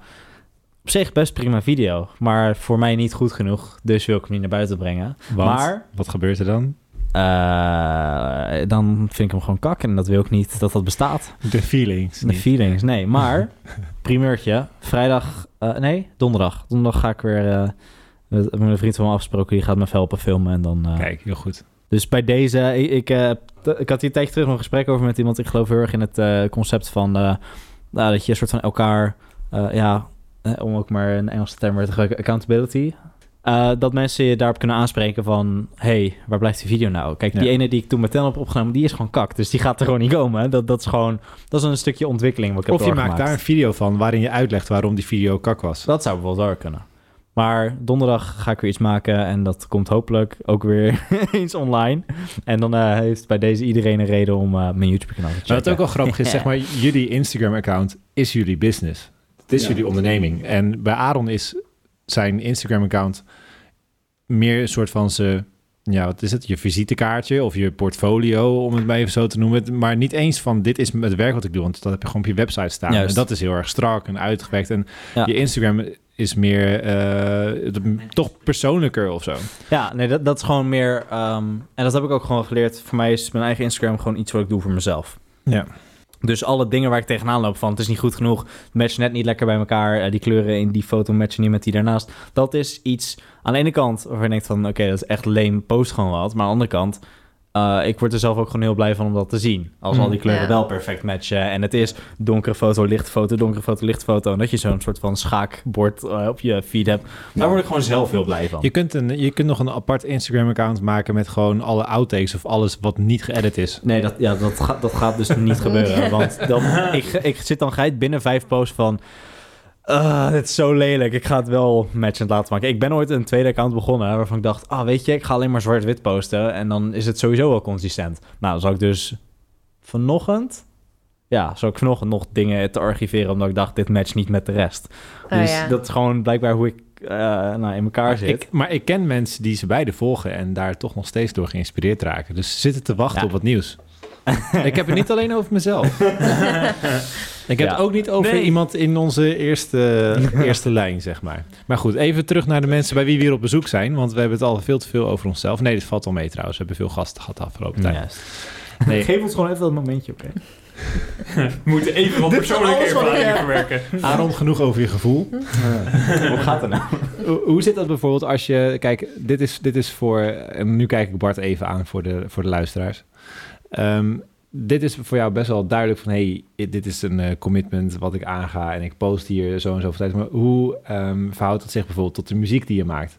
Op zich best prima video, maar voor mij niet goed genoeg. Dus wil ik hem niet naar buiten brengen. Want, Maar wat gebeurt er dan? Eh, dan vind ik hem gewoon kak en dat wil ik niet dat dat bestaat. De feelings. De niet. feelings, nee. Maar, primeurtje, vrijdag, eh, nee, donderdag. Donderdag ga ik weer, eh, met, met een vriend van me afgesproken, die gaat me helpen filmen en dan... Kijk, heel goed. Dus bij deze, ik, ik, ik had hier tijdje terug nog een gesprek over met iemand. Ik geloof heel erg in het concept van nou, dat je een soort van elkaar, ja, om ook maar een Engelse term weer te gebruiken, accountability. Eh, dat mensen je daarop kunnen aanspreken van, hey, waar blijft die video nou? Kijk, die Ja. ene die ik toen met Ten heb opgenomen, die is gewoon kak. Dus die gaat er gewoon niet komen. Dat, dat is gewoon, dat is een stukje ontwikkeling wat ik Of heb je maakt daar een video van waarin je uitlegt waarom die video kak was. Dat zou bijvoorbeeld wel kunnen. Maar donderdag ga ik weer iets maken en dat komt hopelijk ook weer eens online. En dan eh, heeft bij deze iedereen een reden om eh, mijn YouTube-kanaal te checken. Maar wat ook wel grappig is, zeg maar, jullie Instagram-account is jullie business. Het is Ja. jullie onderneming. En bij Aaron is zijn Instagram-account meer een soort van ze, ja, wat is het? Je visitekaartje of je portfolio, om het maar even zo te noemen. Maar niet eens van dit is het werk wat ik doe, want dat heb je gewoon op je website staan. Juist. En dat is heel erg strak en uitgewerkt. En Ja. je Instagram is meer eh, toch persoonlijker of zo. Ja, nee, dat, dat is gewoon meer... ehm, en dat heb ik ook gewoon geleerd. Voor mij is mijn eigen Instagram gewoon iets wat ik doe voor mezelf. Ja. Dus alle dingen waar ik tegenaan loop van... het is niet goed genoeg, het matcht net niet lekker bij elkaar... eh, die kleuren in die foto matchen niet met die daarnaast. Dat is iets aan de ene kant waarvan je denkt van... oké, dat is echt lame, post gewoon wat. Maar aan de andere kant... eh, ik word er zelf ook gewoon heel blij van om dat te zien. Als al die Mm. kleuren Ja. wel perfect matchen. En het is donkere foto, lichte foto, donkere foto, lichte foto. En dat je zo'n soort van schaakbord eh, op je feed hebt. Daar word ik gewoon zelf heel blij van. Je kunt, een, je kunt nog een apart Instagram-account maken met gewoon alle outtakes of alles wat niet geëdit is. Nee, dat, ja, dat, gaat, dat gaat dus niet gebeuren. Want dan, ik, ik zit dan geit binnen vijf posts van... "Ah, dit is zo lelijk. Ik ga het wel matchend laten maken. Ik ben ooit een tweede account begonnen... waarvan ik dacht... ah, weet je, ik ga alleen maar zwart-wit posten... en dan is het sowieso wel consistent. Nou, dan zal ik dus vanochtend... ja, zal ik vanochtend nog dingen te archiveren... omdat ik dacht, dit matcht niet met de rest. Oh, dus ja. dat is gewoon blijkbaar hoe ik eh, nou, in elkaar zit. Ik, maar ik ken mensen die ze beide volgen en daar toch nog steeds door geïnspireerd raken. Dus ze zitten te wachten Ja. op wat nieuws. ik heb het niet alleen over mezelf. ik heb Ja. het ook niet over Nee. iemand in onze eerste, eerste lijn, zeg maar. Maar goed, even terug naar de mensen bij wie we hier op bezoek zijn. Want we hebben het al veel te veel over onszelf. Nee, dit valt al mee trouwens. We hebben veel gasten gehad de afgelopen tijd. Juist. Nee, Geef ons gewoon even dat momentje, oké? We moeten even wat persoonlijke alles wat ik ervaring heb. verwerken. Aaron, genoeg over je gevoel. Hoe gaat het nou? Hoe, hoe zit dat bijvoorbeeld als je... Kijk, dit is, dit is voor... En nu kijk ik Bart even aan voor de, voor de luisteraars. Ehm, dit is voor jou best wel duidelijk van... hey, dit is een eh, commitment wat ik aanga... en ik post hier zo en zo tijd. Maar hoe ehm, verhoudt het zich bijvoorbeeld tot de muziek die je maakt?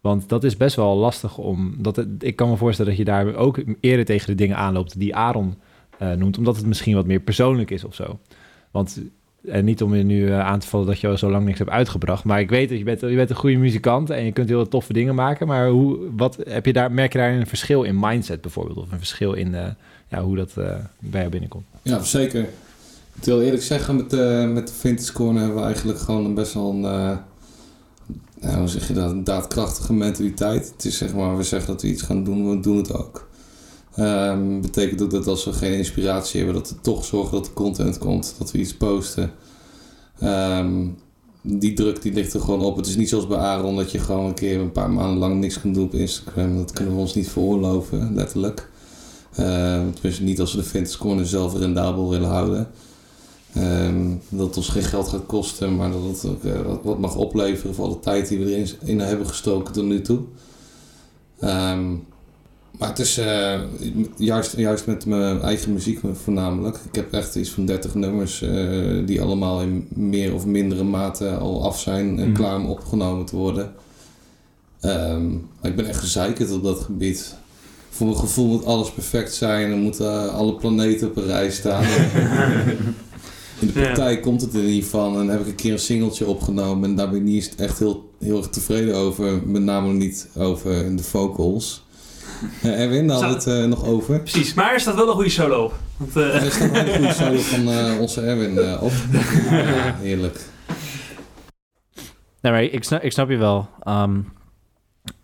Want dat is best wel lastig om... Dat ik kan me voorstellen dat je daar ook eerder tegen de dingen aanloopt... die Aaron eh, noemt, omdat het misschien wat meer persoonlijk is of zo. Want en niet om je nu eh, aan te vallen dat je al zo lang niks hebt uitgebracht. Maar ik weet dat je bent, je bent een goede muzikant en je kunt heel toffe dingen maken. Maar hoe, wat, heb je daar, merk je daar een verschil in mindset bijvoorbeeld? Of een verschil in eh, ja, hoe dat eh, bij jou binnenkomt? Ja, zeker. Ik heel eerlijk zeggen, met, de met de Vintage Corner hebben we eigenlijk gewoon best wel een, eh, hoe zeg je dat, een daadkrachtige mentaliteit. Het is zeg maar, we zeggen dat we iets gaan doen, we doen het ook. Ehm, betekent ook dat als we geen inspiratie hebben, dat we toch zorgen dat er content komt, dat we iets posten. Ehm, die druk die ligt er gewoon op. Het is niet zoals bij Aaron dat je gewoon een keer een paar maanden lang niks kunt doen op Instagram. Dat kunnen we ons niet veroorloven, letterlijk. Uh, tenminste niet als we de Vintage Corner zelf rendabel willen houden. Ehm, dat het ons geen geld gaat kosten, maar dat het ook eh, wat, wat mag opleveren voor alle tijd die we erin in hebben gestoken tot nu toe. Ehm, maar het is eh, juist, juist met mijn eigen muziek voornamelijk. Ik heb echt iets van 30 nummers eh, die allemaal in meer of mindere mate al af zijn en Mhm. klaar om opgenomen te worden. Ehm, ik ben echt gezeikerd op dat gebied. Voor mijn gevoel moet alles perfect zijn. Er moeten alle planeten op een rij staan. In de praktijk komt het er niet van. En dan heb ik een keer een singeltje opgenomen. En daar ben ik niet echt heel, heel erg tevreden over. Met name niet over de vocals. Erwin, daar hadden we het eh, nog over. Precies, maar er staat wel een goede solo op. Want, eh, Er staat een hele goede solo van eh, onze Erwin eh, op. Ja, heerlijk. Nee, maar ik snap, ik snap je wel. Ehm,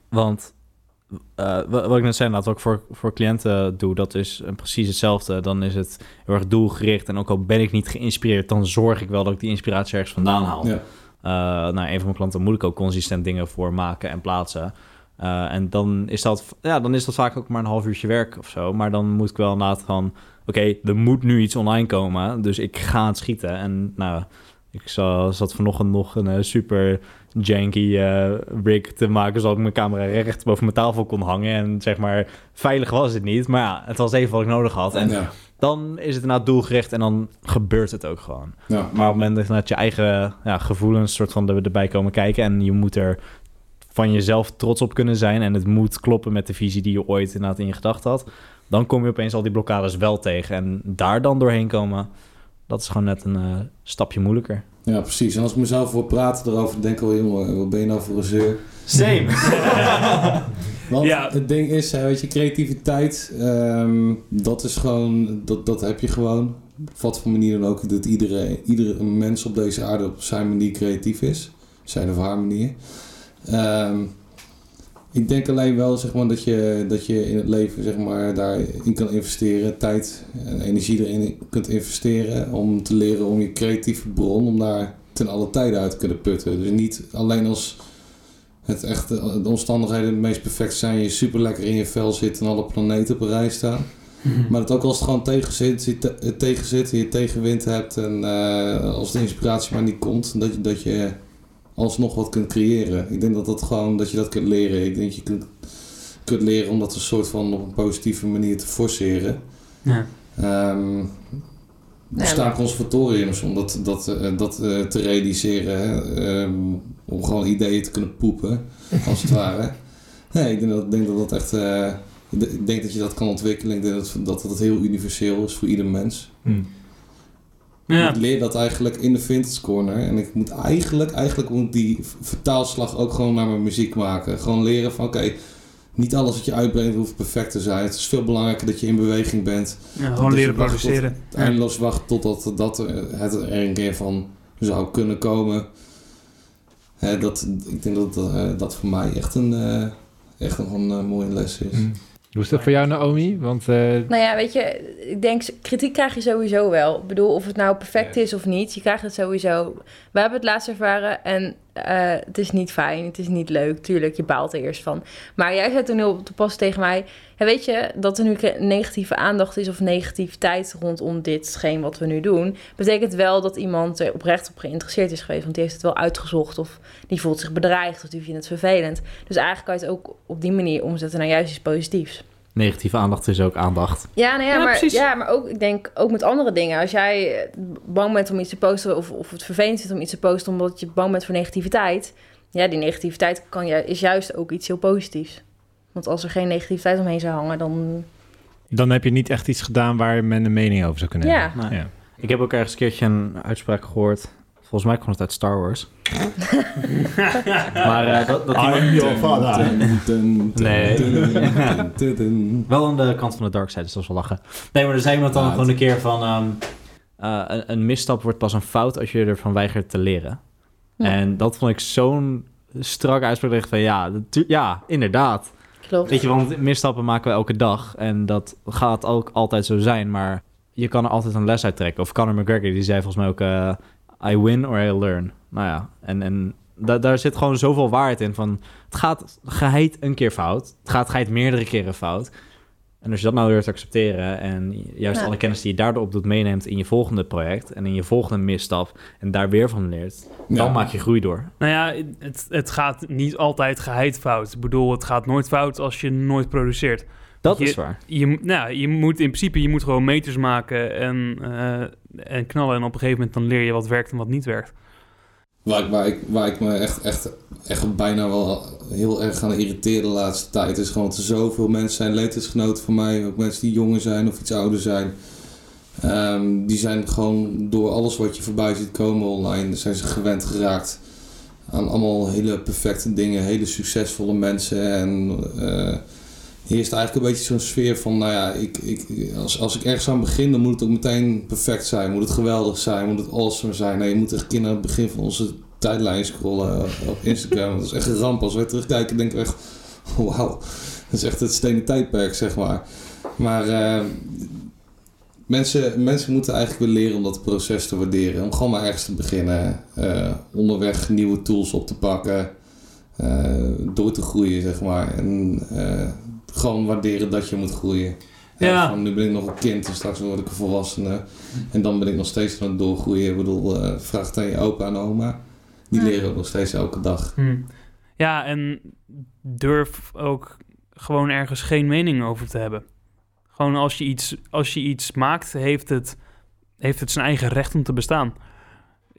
want eh, wa- wat ik net zei, dat wat ik voor, voor cliënten doe, dat is eh, precies hetzelfde. Dan is het heel erg doelgericht. En ook al ben ik niet geïnspireerd, dan zorg ik wel dat ik die inspiratie ergens vandaan haal. Ja. Eh, nou, een van mijn klanten moet ik ook consistent dingen voor maken en plaatsen. En dan is, dat, ja, dan is dat vaak ook maar een half uurtje werk of zo. Maar dan moet ik wel inderdaad van... Oké, er moet nu iets online komen, dus ik ga het schieten. En nou, ik za- zat vanochtend nog een super janky eh, rig te maken... zodat ik mijn camera recht boven mijn tafel kon hangen. En zeg maar, veilig was het niet. Maar ja, het was even wat ik nodig had. En Ja. dan is het inderdaad doelgericht en dan gebeurt het ook gewoon. Ja. Maar op het moment dat je eigen ja, gevoelens soort van er- erbij komen kijken en je moet er van jezelf trots op kunnen zijn en het moet kloppen met de visie die je ooit inderdaad in je gedachten had, dan kom je opeens al die blokkades wel tegen en daar dan doorheen komen, dat is gewoon net een eh, stapje moeilijker. ja, precies. En als ik mezelf wil praten erover, denk ik wel, jongen, wat ben je nou voor een zeur? Same. Want Ja. het ding is, hè, weet je, creativiteit, ehm, dat is gewoon, dat, dat heb je gewoon. Op wat voor manier dan ook, dat iedereen, iedere mens op deze aarde op zijn manier creatief is. Zijn of haar manier. Ehm, ik denk alleen wel, zeg maar, dat je, dat je in het leven, zeg maar, daarin kan investeren. Tijd en energie erin kunt investeren om te leren om je creatieve bron, om daar ten alle tijde uit te kunnen putten. Dus niet alleen als het echt de omstandigheden het meest perfect zijn, je super lekker in je vel zit en alle planeten op een rij staan. Maar dat ook als het gewoon tegen zit, je te- het tegen zit, je tegenwind hebt en eh, als de inspiratie maar niet komt, dat je, dat je alsnog wat kunt creëren. Ik denk dat dat gewoon, dat je dat kunt leren. Ik denk dat je kunt, kunt leren om dat een soort van op een positieve manier te forceren. ja. Ehm, er Ja, conservatoriums om dat, dat, eh, dat eh, te realiseren. Ehm, om gewoon ideeën te kunnen poepen, als het ware. Nee, ik denk dat, denk dat dat echt... eh, ik denk dat je dat kan ontwikkelen. Ik denk dat, dat dat heel universeel is voor ieder mens. Ja. Ik leer dat eigenlijk in de Vintage Corner. En ik moet eigenlijk, eigenlijk moet die vertaalslag ook gewoon naar mijn muziek maken. Gewoon leren van oké, niet alles wat je uitbrengt hoeft perfect te zijn. Het is veel belangrijker dat je in beweging bent. Ja, gewoon leren tot- produceren. Eindeloos wachten totdat dat er, het er een keer van zou kunnen komen. Hè, dat, ik denk dat dat, eh, dat voor mij echt een, eh, echt nog een eh, mooie les is. Hoe is dat voor jou, Naomi? Want eh, Nou ja, weet je, ik denk, kritiek krijg je sowieso wel. Ik bedoel, of het nou perfect is of niet, je krijgt het sowieso. We hebben het laatst ervaren en eh, het is niet fijn, het is niet leuk. Tuurlijk, je baalt er eerst van. Maar jij zei toen heel te pas tegen mij, weet je, dat er nu negatieve aandacht is of negativiteit rondom ditgene wat we nu doen, betekent wel dat iemand er oprecht op geïnteresseerd is geweest. Want die heeft het wel uitgezocht of die voelt zich bedreigd of die vindt het vervelend. Dus eigenlijk kan je het ook op die manier omzetten naar juist iets positiefs. Negatieve aandacht is ook aandacht. Ja, nou ja, Ja, maar, precies. ja, maar ook, ik denk ook met andere dingen. Als jij bang bent om iets te posten of, of het vervelend vindt om iets te posten omdat je bang bent voor negativiteit. Ja, die negativiteit kan, ju- is juist ook iets heel positiefs. Want als er geen negativiteit omheen zou hangen, dan... dan heb je niet echt iets gedaan waar men een mening over zou kunnen Ja. hebben. Nee. Ja. Ik heb ook ergens een keertje een uitspraak gehoord. Volgens mij kwam het uit Star Wars. maar eh, dat, dat iemand- Dun, dun, dun, Nee. Wel aan de kant van de dark side, dus dat was wel lachen. Nee, maar er zei iemand dan Ah, gewoon een keer van... ehm, eh, een, een misstap wordt pas een fout als je ervan weigert te leren. Ja. En dat vond ik zo'n strakke uitspraak. van ja, ja, inderdaad. Klopt. Weet je, want misstappen maken we elke dag. En dat gaat ook altijd zo zijn. Maar je kan er altijd een les uit trekken. Of Conor McGregor, die zei volgens mij ook... eh, I win or I learn. Nou ja, en, en da- daar zit gewoon zoveel waarheid in. Van, het gaat geheid een keer fout. Het gaat geheid meerdere keren fout. En als je dat nou durft te accepteren... en juist Ja. alle kennis die je daardoor op doet meeneemt... in je volgende project en in je volgende misstap... en daar weer van leert... dan Ja. maak je groei door. Nou ja, het, het gaat niet altijd geheid fout. Ik bedoel, het gaat nooit fout als je nooit produceert. Dat Je- is waar. Je, moet- nou, je moet in principe je moet gewoon meters maken en, eh, en knallen. En op een gegeven moment dan leer je wat werkt en wat niet werkt. Waar, ik, waar, ik, waar ik me echt, echt, echt bijna wel heel erg aan irriteer de laatste tijd is gewoon dat er zoveel mensen zijn, leeftijdsgenoten van mij, ook mensen die jonger zijn of iets ouder zijn. Ehm, die zijn gewoon door alles wat je voorbij ziet komen online, zijn ze gewend geraakt aan allemaal hele perfecte dingen, hele succesvolle mensen. En eh, heerst eigenlijk een beetje zo'n sfeer van, nou ja, ik, ik, als, als ik ergens aan begin, dan moet het ook meteen perfect zijn. Moet het geweldig zijn, moet het awesome zijn. Nee, je moet echt kind aan het begin van onze tijdlijn scrollen op Instagram. Dat is echt een ramp. Als we terugkijken, denken we echt, wauw, dat is echt het stenen tijdperk, zeg maar. Maar uh, mensen, mensen moeten eigenlijk weer leren om dat proces te waarderen. Om gewoon maar ergens te beginnen. Uh, onderweg nieuwe tools op te pakken. Door te groeien, zeg maar. En gewoon waarderen dat je moet groeien. Ja. Van, nu ben ik nog een kind en straks word ik een volwassene. En dan ben ik nog steeds aan het doorgroeien. Ik bedoel, uh, vraag het aan je opa en oma. Die leren ook nog steeds elke dag. Hmm. Ja, en durf ook gewoon ergens geen mening over te hebben. Gewoon als je iets, als je iets maakt, heeft het, heeft het zijn eigen recht om te bestaan.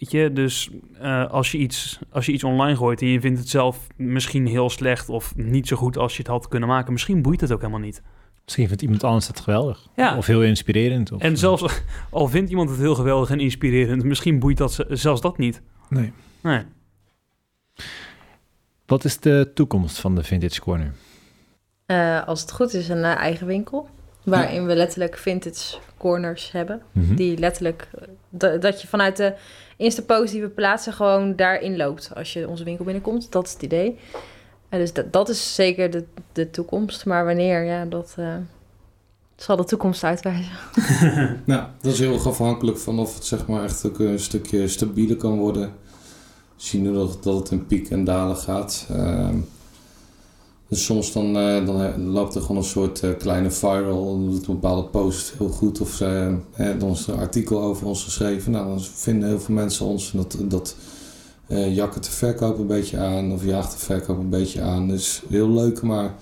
Weet je, dus uh, als, je iets, als je iets online gooit en je vindt het zelf misschien heel slecht of niet zo goed als je het had kunnen maken, misschien boeit het ook helemaal niet. Misschien vindt iemand anders het geweldig. Ja. Of heel inspirerend. Of, en zelfs al vindt iemand het heel geweldig en inspirerend, misschien boeit dat zelfs dat niet. Nee. Nee. Wat is de toekomst van de Vintage Corner? Uh, als het goed is, een uh, eigen winkel. Waarin we letterlijk vintage corners hebben. Mhm. Die letterlijk, dat je vanuit de eerste positieve plaatsen gewoon daarin loopt. Als je onze winkel binnenkomt, dat is het idee. En dus dat, dat is zeker de, de toekomst. Maar wanneer, ja, dat uh, zal de toekomst uitwijzen. nou, dat is heel erg afhankelijk van of het zeg maar echt ook een stukje stabieler kan worden. We zien nu dat, dat het in piek en dalen gaat. Uh, dus soms dan, uh, dan loopt er gewoon een soort uh, kleine viral, dan doet een bepaalde post heel goed of uh, dan is er een artikel over ons geschreven. Nou, dan vinden heel veel mensen ons dat, dat jakken te verkoop een beetje aan of jaagt te verkoop een beetje aan. Dus heel leuk, maar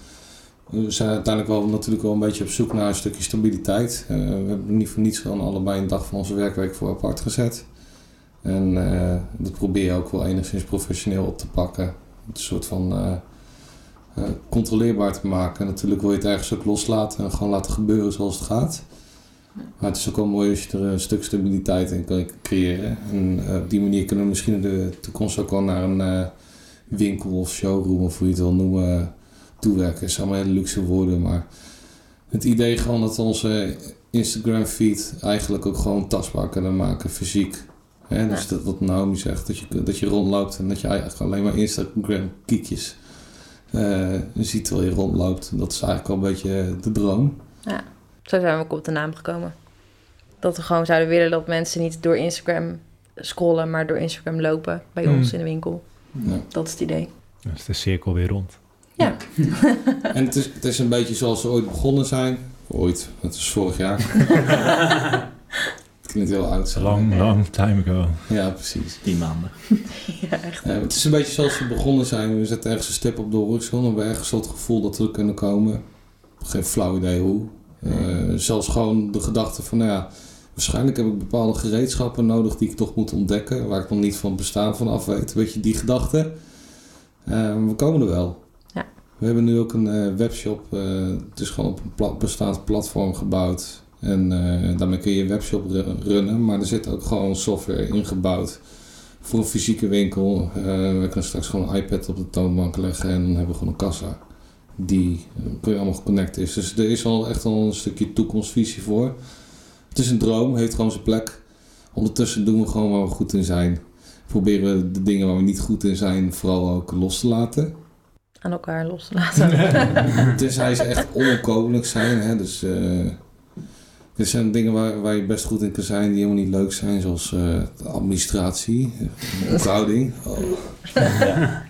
we zijn uiteindelijk wel natuurlijk wel een beetje op zoek naar een stukje stabiliteit. we hebben niet voor niets gewoon allebei een dag van onze werkweek voor apart gezet. En dat probeer je ook wel enigszins professioneel op te pakken. Een soort van controleerbaar te maken. natuurlijk wil je het ergens ook loslaten en gewoon laten gebeuren zoals het gaat. Maar het is ook wel mooi als je er een stuk stabiliteit in kan creëren. En op die manier kunnen we misschien in de toekomst ook wel naar een uh, winkel of showroom of hoe je het wil noemen toewerken. Het zijn allemaal hele luxe woorden, maar het idee gewoon dat onze Instagram feed eigenlijk ook gewoon tastbaar kunnen maken, fysiek. Hè? Dus dat wat Naomi zegt, dat je, dat je rondloopt en dat je eigenlijk alleen maar Instagram kiekjes je ziet terwijl je rondloopt. Dat is eigenlijk al een beetje de droom. Ja, zo zijn we ook op de naam gekomen. Dat we gewoon zouden willen dat mensen niet door Instagram scrollen, maar door Instagram lopen bij hmm. ons in de winkel. Ja. Dat is het idee. Dan is de cirkel weer rond. Ja. en het is, het is een beetje zoals we ooit begonnen zijn. Ooit, dat is vorig jaar. klinkt heel oud. Zo. Long, long time ago. Ja, precies. Tien maanden. ja, echt. Het is een beetje zoals we begonnen zijn. We zetten ergens een stip op de horizon. En we hebben ergens het gevoel dat we kunnen komen. Geen flauw idee hoe. Uh, zelfs gewoon de gedachte van, nou ja, waarschijnlijk heb ik bepaalde gereedschappen nodig die ik toch moet ontdekken. Waar ik nog niet van bestaan van af weet. Weet je, die gedachte. Uh, we komen er wel. Ja. We hebben nu ook een webshop. het is gewoon op een plat, bestaand platform gebouwd. En uh, daarmee kun je je webshop runnen, maar er zit ook gewoon software ingebouwd voor een fysieke winkel. Uh, we kunnen straks gewoon een iPad op de toonbank leggen en dan hebben we gewoon een kassa. Die uh, kun je allemaal connecten is. Dus er is al echt al een stukje toekomstvisie voor. Het is een droom, heeft gewoon zijn plek. Ondertussen doen we gewoon waar we goed in zijn. Proberen we de dingen waar we niet goed in zijn vooral ook los te laten. Aan elkaar los te laten. Tenzij ze echt onomkomelijk zijn. Hè? Dus er zijn dingen waar, waar je best goed in kan zijn die helemaal niet leuk zijn, zoals uh, administratie, boekhouding. Oh. Ja.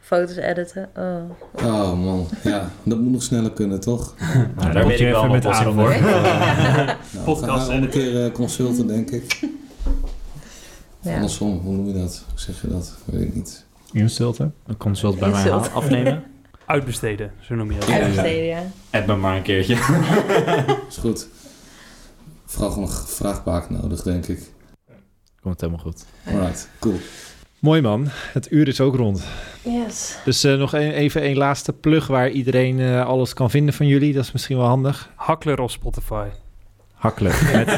Foto's editen. Oh. oh. man, ja, dat moet nog sneller kunnen, toch? Nou, daar weet ik wel met Aaron voor. nou, Podcast. een keer uh, consulten, denk ik. Ja. Andersom, hoe noem je dat? Hoe zeg je dat? Weet ik niet. Insulten? Een consult bij mij afnemen. Uitbesteden, zo noem je dat. Uitbesteden, ja. Add me maar een keertje. Is goed vooral gewoon een vraagbaak nodig, denk ik. Komt helemaal goed. Alright, cool. Mooi man, het uur is ook rond. Yes. Dus uh, nog een, even een laatste plug waar iedereen uh, alles kan vinden van jullie. Dat is misschien wel handig. Hakler op Spotify. Hakkler. Met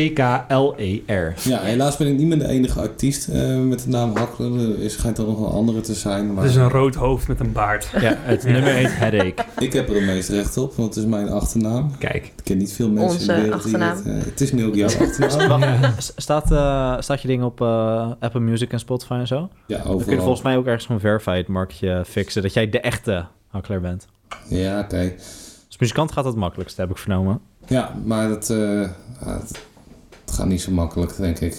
H-A-C-K-L-E-R. Ja, helaas ben ik niet meer de enige artiest eh, met de naam Hakkelen. Er schijnt er nog een andere te zijn. Maar Het is een rood hoofd met een baard. Ja, het nummer heet Headache. ik heb er het meest recht op, want het is mijn achternaam. Kijk. Ik ken niet veel mensen Onze in de wereld die achternaam. het... eh, het is nu ook jouw achternaam. Ja. Staat, eh, staat je ding op eh, Apple Music en Spotify en zo? Ja, Dan kun je overal. volgens mij ook ergens zo'n verified markje fixen. Dat jij de echte hakler bent. Ja, oké. Als muzikant gaat dat het makkelijkste, heb ik vernomen. Ja, maar dat, eh, het gaat niet zo makkelijk, denk ik.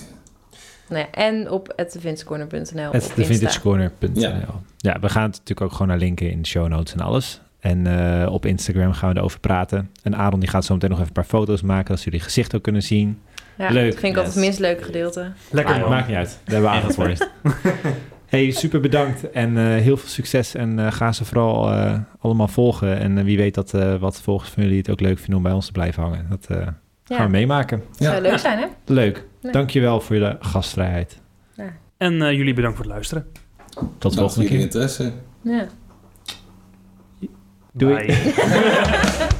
Nou ja, en op @thevincecorner.nl Het op de Insta. vintagecorner.nl. Ja. Ja. we gaan het natuurlijk ook gewoon naar linken in de show notes en alles. En eh, op Instagram gaan we erover praten. En Aaron die gaat zo meteen nog even een paar foto's maken, dat jullie gezicht ook kunnen zien. Ja, Leuk. Dat vind ik altijd het minst leuke gedeelte. Lekker maakt niet uit. Daar hebben we aandacht voor. Hey, super bedankt en eh, heel veel succes. En eh, ga ze vooral eh, allemaal volgen. En wie weet dat eh, wat volgers van jullie het ook leuk vinden om bij ons te blijven hangen. Dat eh, Ja, gaan we meemaken. zou Ja. leuk zijn, hè? Leuk. Ja. Dankjewel voor je gastvrijheid. En eh, jullie bedankt voor het luisteren. Tot de volgende jullie keer. interesse. Ja. Doei. Bye.